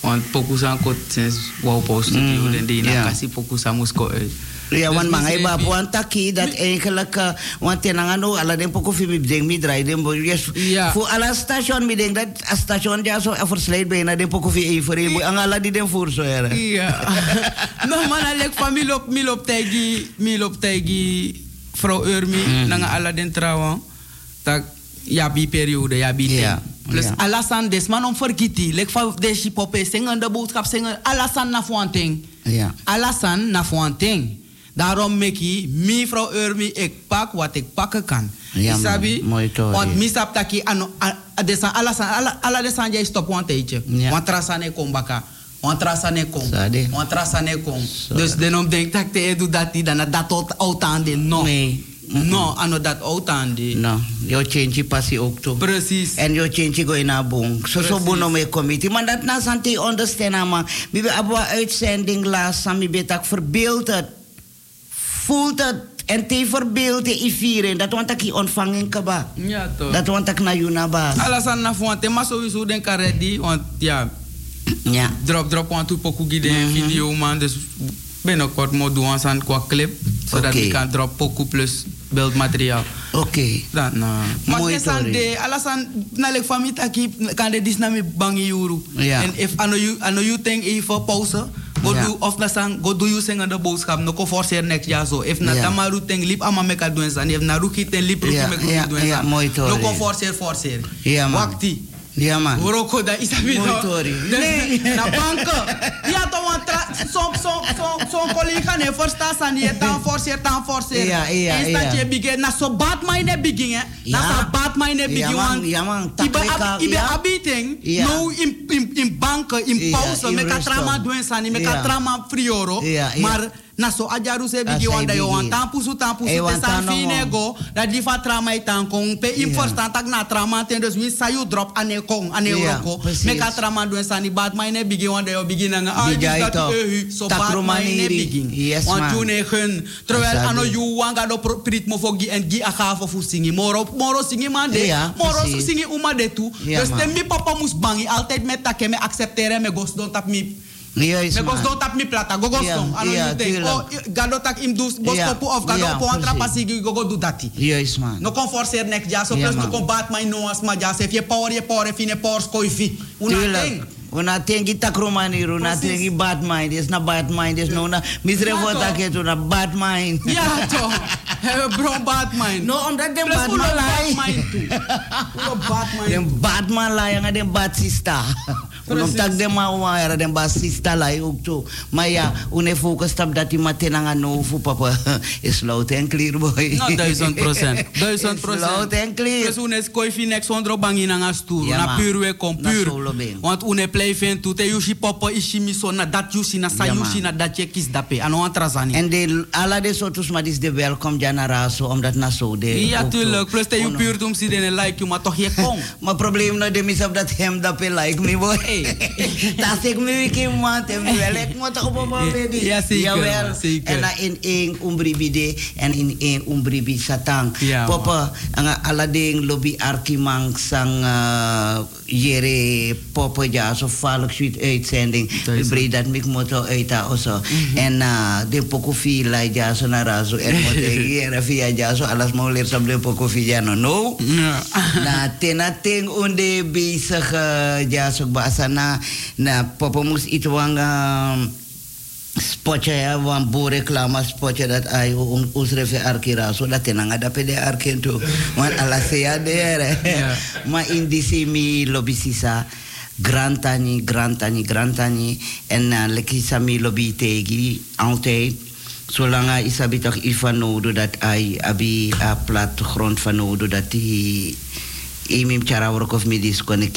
Want poku zijn kot sinds wauw post studio Mm, en die ja. na kasi poku zijn moest ko uit. Ja, want mi- po ang taki dat eigenlijk uh, want tinangan no ala din po ko fi mi ding mi dry din bo yes fu ala station mi ding dat a station ja so versleid bijna din po ko fi e voor e ang ala di den voor so era. Ja. no man, alek van mi lop, mi lop tegi, mi lop tegi vrouw Urmi, Mm. nanga ala den trouwen. Tak, ja bi periode, ja bi. Plus ja. alasan des man om vergiti. Lek van desi poppe zingen de boodschap zingen. Alasan na fuanting. Ja. Alasan na fuanting. Daarom meki, mi vrouw Urmi, ik pak wat ik pakken kan. Ja. Isabi? Mooi toch, Want mi sap taki ano, desan, ala, ala desan jij stop want tijdje. Ja. Want trasane kom baka. Want trasane kom. Want trasane kom. Dus denom denk dat te doe dat die dan dat oud aan de no. Nee. No, ano dat oud aan de. No, yo change passie ook toe. Precies. En yo change go in a boom. So so bono me committee. Maar dat na santi understand ama. Mi be abwa uitzending laas sam mi be tak verbeeld het. Voelt het en te verbeeld te vieren. Dat want ik je ontvanging kaba. Ja toch. Dat want ik naar Juna baas. Alasan na fuante, maar sowieso denk ik ready. Want ja, Ja. drop drop want toe poku gide video man. Dus binnenkort moet doen aan qua clip. Zodat Oké. ik kan drop poku plus beeldmateriaal. Oké. Dat nou. Maar Mooi, Tori. de alasan na lek fami taki kan de dis na mi bangi. Ja. En if ano you ano you think even pauze. Go do of na sang go do you sing de boodschap no ko forcer next jaar zo. If na tamaru think lip ama meka doen san. If na ruki ten lip ruki meka doen san. mooi. No ko forcer. Ja, man. Wakti. Ja man. Woroko da isabi no. Tori. Nee, na banken. Ja, to want tra son son son son collega ne versta san je tan forcer tan forcer. Ja, ja, En staat ja. je begin na so bad mind begin hè. Na Ja. so bad mind Ja, begin man, want ja, man. Ibe ibe ja. abiting. Ja. No in in in banken in Ja, pauze me ka rust trama dan. doen san me Ja. ka trama frioro. Ja, ja. Maar na so ajaru se Ah, zij want yo want tampu su tampu Eh, su te san fine go dat die va trama itan kon pe in Ja. verstand tak na trama ten dus we sa you drop ane kong ane roko. Me ka trama doen san ni bad mind begin want yo begin nga ah Bijai dat eh so Tak bad mind romaniri. begin. Yes, Want man. you ne terwijl ano you wanga do prit mo fogi en gi aga fo fu singi moro moro singi man de Ja, moro precies. singi uma de tu. Dus te mi papa mus bangi altijd met take me accepteren me gos don tap mi Juist me gos man. don tap mi plata go gos Ja, don ano ja, you think tuurlijk. oh gado tak im dus bos popu of gado ja, po antra pasigi go go do dati. Juist man. No kon forcer nek ja so plus no kon bat my no as ma ja se je power je power fine power skoifi. Una Tuurlijk. ting. Una tengi takromaniru, na Precies. tengi bad mind, is na bad mind, is no na misre Ja, vota toch. ke tu na bad mind. Bro bad mind. No, omdat den bad man lai. Uno bad mind. Den bad man lai nga den bad. Unom Precies. tak den ma wa era den bad lai ook tu. Maar ja, une focus tap dat die matenanga no fu papa. Is loud en clear boy. No, duizend procent. Duizend Is procent. loud en clear. Dus une skoifi nek sondro bangi na stoer. Ja, na puur we kom ben. Want une play fen tu te yushi popo ishi miso na dat yushi na sa Ja, yushi man. na dat je kis dape. Ano antrazani. En de alla de sotus maar is de welkom raso omdat na so de. Ja, zo. tuurlijk. Plus yu Ono. puur tum si dene like you, maar toch je kom. Maar probleem nou de misap dat hem dat pe like me boy. Dat ik me wiki man te me wel ik moet op op baby. Ja, zeker, Jawel. zeker. En na in een umbribi de en in een umbribi satang. Ja, Papa anga alading lobby arkimang sang uh, jere papa ja so valk suit uitzending. Bre dat mik moto uita oso. En uh, de poco fi la ja so na razo en moto jere via ja so alas mau leer sam de ja no. No. na tena ting unde bezig uh, ja so bahasa na na papa mus itu wang um, spotje ya wan boereklama spotje dat ay un usrefe arkira so dat tena ngada pede arken tu wan ala sea dere ma indisi mi lobisisa grantani grantani grantani en uh, leki sami lobby tegi altijd. Zolang isabi toch iets van nodig dat hij abi a plattegrond van nodig dat hij imim cara work of midis kon ik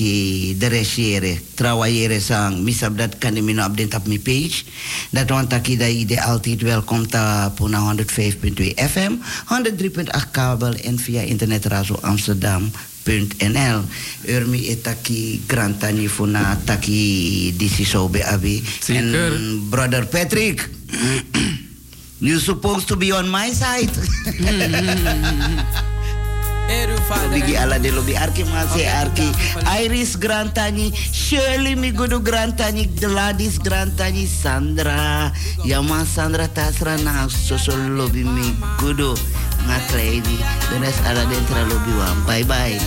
de resjere travaillere sang misab dat kan den op mijn page. Dat want dat je ide altijd welkom ta puna 105.2 FM 103.8 kabel en via internet razo Amsterdam .nl Urmi etaki grantani funa taki disi sobe abi Zeker. and brother Patrick. You supposed to be on my side Bigi ala de lobi arki masi arki Iris Grantani Shirley Migudu Grantani Gladys Grantani Sandra Yama Sandra Tasra na soso lobi Migudu. Ngakledi De rest ala dentra lobi wan Bye bye.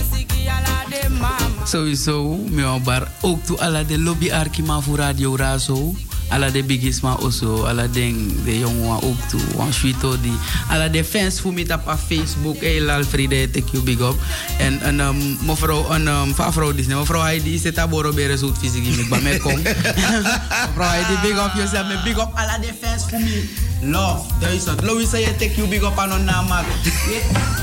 Sowieso, mijn bar ook toe alla de lobby arkima voor Radio Razo. Alla de bigisma also, alla de de jongen ook toe. Wan sweeto di. Alla de fans voor me op Facebook. Hey Lalfride, take you big up. En een um, mevrouw, een um, mevrouw Disney. Mevrouw Heidi zit daar boro bere zoet fysiek. Ik ben kom. mevrouw Heidi, big up yourself. Me big up alla de fans voor me. Love, duizend. Louis say take you big up aan een naam.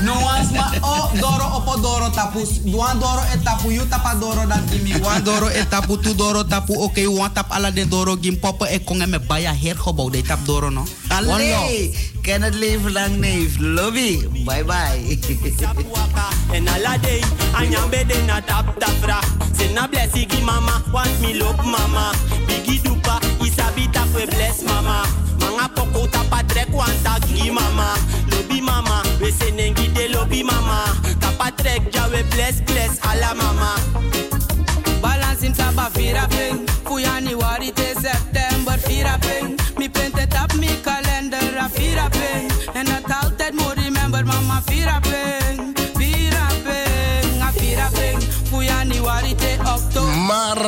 No one's ma oh doro opo doro tapu. Duan doro et tapu you tapa doro dat gimi. Wan doro et tapu tu doro tapu. Oké, okay, wan tap ala de doro gim poppen e kongen me baya hergebouw. De tap doro no. One love. Allee, ken het leven lang neef Lobby, bye bye En alla day, anyambe de na tap tafra. Se na blessigi mama, want me look mama. Bigi dupa, isabi tap we bless mama. Manga poko tapa trek want gi mama. Lobby mama, we se nengi de lobby mama. Tapa trek ja we bless bless alla mama. Balance in taba vira ping. Voor januari te september vira ping. Mi print het op mi kalender a vira ping.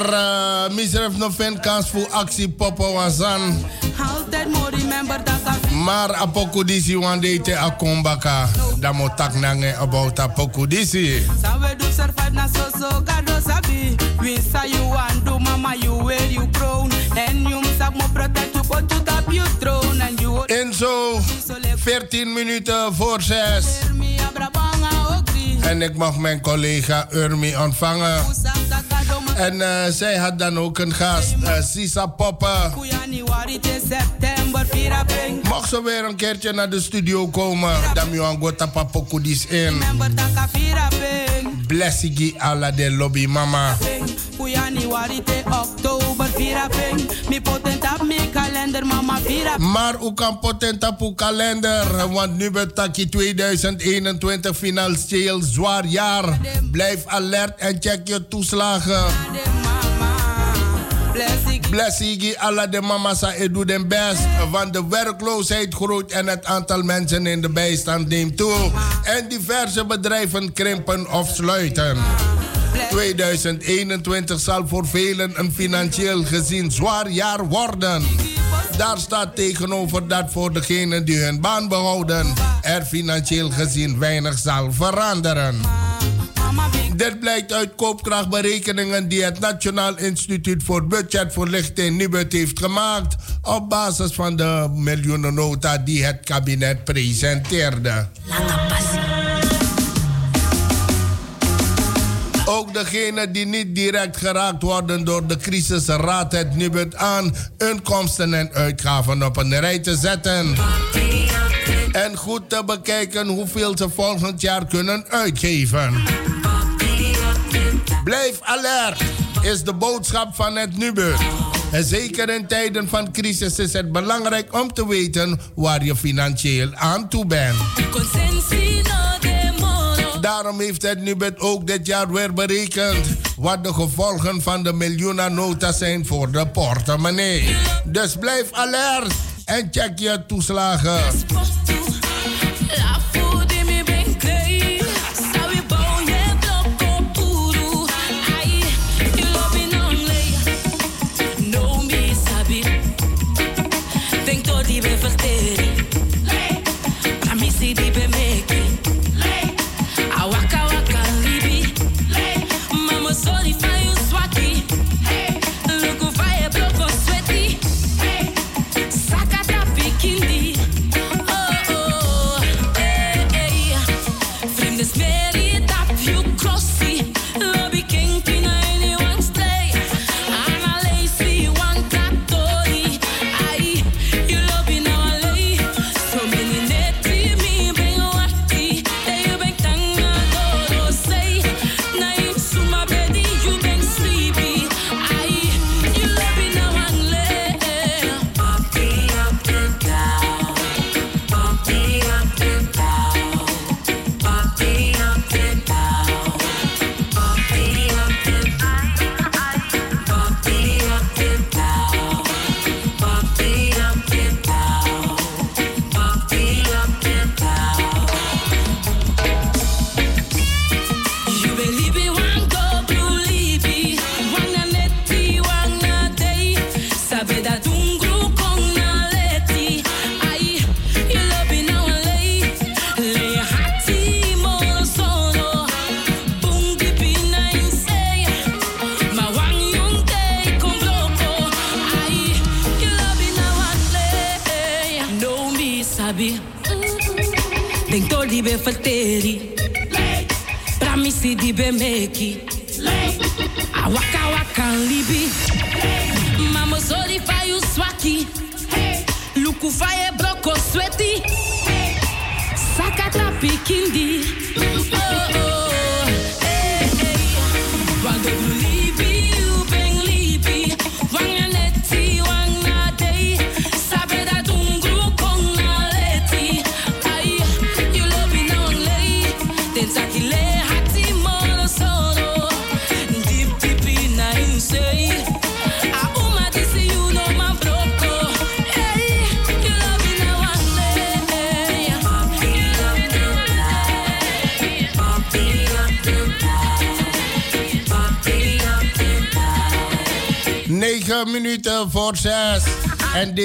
Maar uh, misref nog geen kans voor actie poppen moet Maar apokudisi wande te akombaka. Da mo tak nange about apokudisi. Sa we do survive na so so gado sabi. You do mama you wear you crown. And you mo protect you put you top you throne. And you En zo 14 minuten voor 6. En ik mag mijn collega Urmi ontvangen. En eh, zij had dan ook een gast, eh, Sisa Poppen. Mag ze weer een keertje naar de studio komen? Dan aan gota papokudis in. Blessigi ala de lobby mama. Januari te oktober vira ping. Mi potent kalender mama Maar ook kan potent op uw kalender. Want nu betaki 2021 financieel zwaar jaar. Blijf alert en check je toeslagen. Blessigi alla de mama's e doet den best. Want de werkloosheid groeit en het aantal mensen in de bijstand neemt toe. En diverse bedrijven krimpen of sluiten. 2021 zal voor velen een financieel gezien zwaar jaar worden. Daar staat tegenover dat voor degenen die hun baan behouden er financieel gezien weinig zal veranderen. Dit blijkt uit koopkrachtberekeningen die het Nationaal Instituut voor Budgetvoorlichting Nibud heeft gemaakt op basis van de miljoenennota die het kabinet presenteerde. Ook degenen die niet direct geraakt worden door de crisis raadt het Nibud aan inkomsten en uitgaven op een rij te zetten. En goed te bekijken hoeveel ze volgend jaar kunnen uitgeven. Blijf alert, is de boodschap van het Nubud. En zeker in tijden van crisis is het belangrijk om te weten waar je financieel aan toe bent. Daarom heeft het Nubud ook dit jaar weer berekend wat de gevolgen van de miljoenennota zijn voor de portemonnee. Dus blijf alert en check je toeslagen.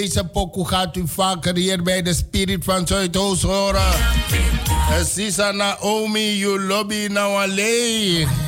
deze pokoe gaat u vaker hier bij de Spirit van Zuidoost horen. Sisa Naomi, you lobby now alleen.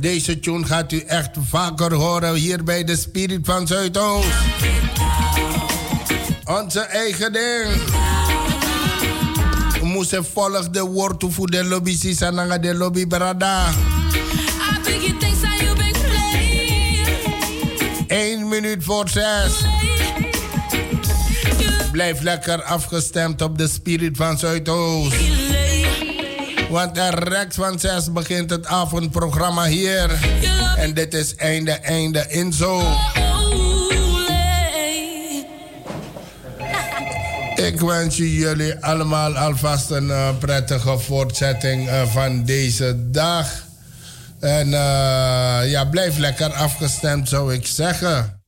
Deze tune gaat u echt vaker horen hier bij de Spirit van Zuidoost. Onze eigen ding. We moeten volgen de woord voor de lobby, Sisananga de lobby, Brada. 1 minuut voor zes. Blijf lekker afgestemd op de Spirit van Zuidoost. Want rechts van 6 begint het avondprogramma hier. En dit is einde, einde, inzo. Ik wens jullie allemaal alvast een eh, prettige voortzetting eh, van deze dag. En eh, ja, blijf lekker afgestemd, zou ik zeggen.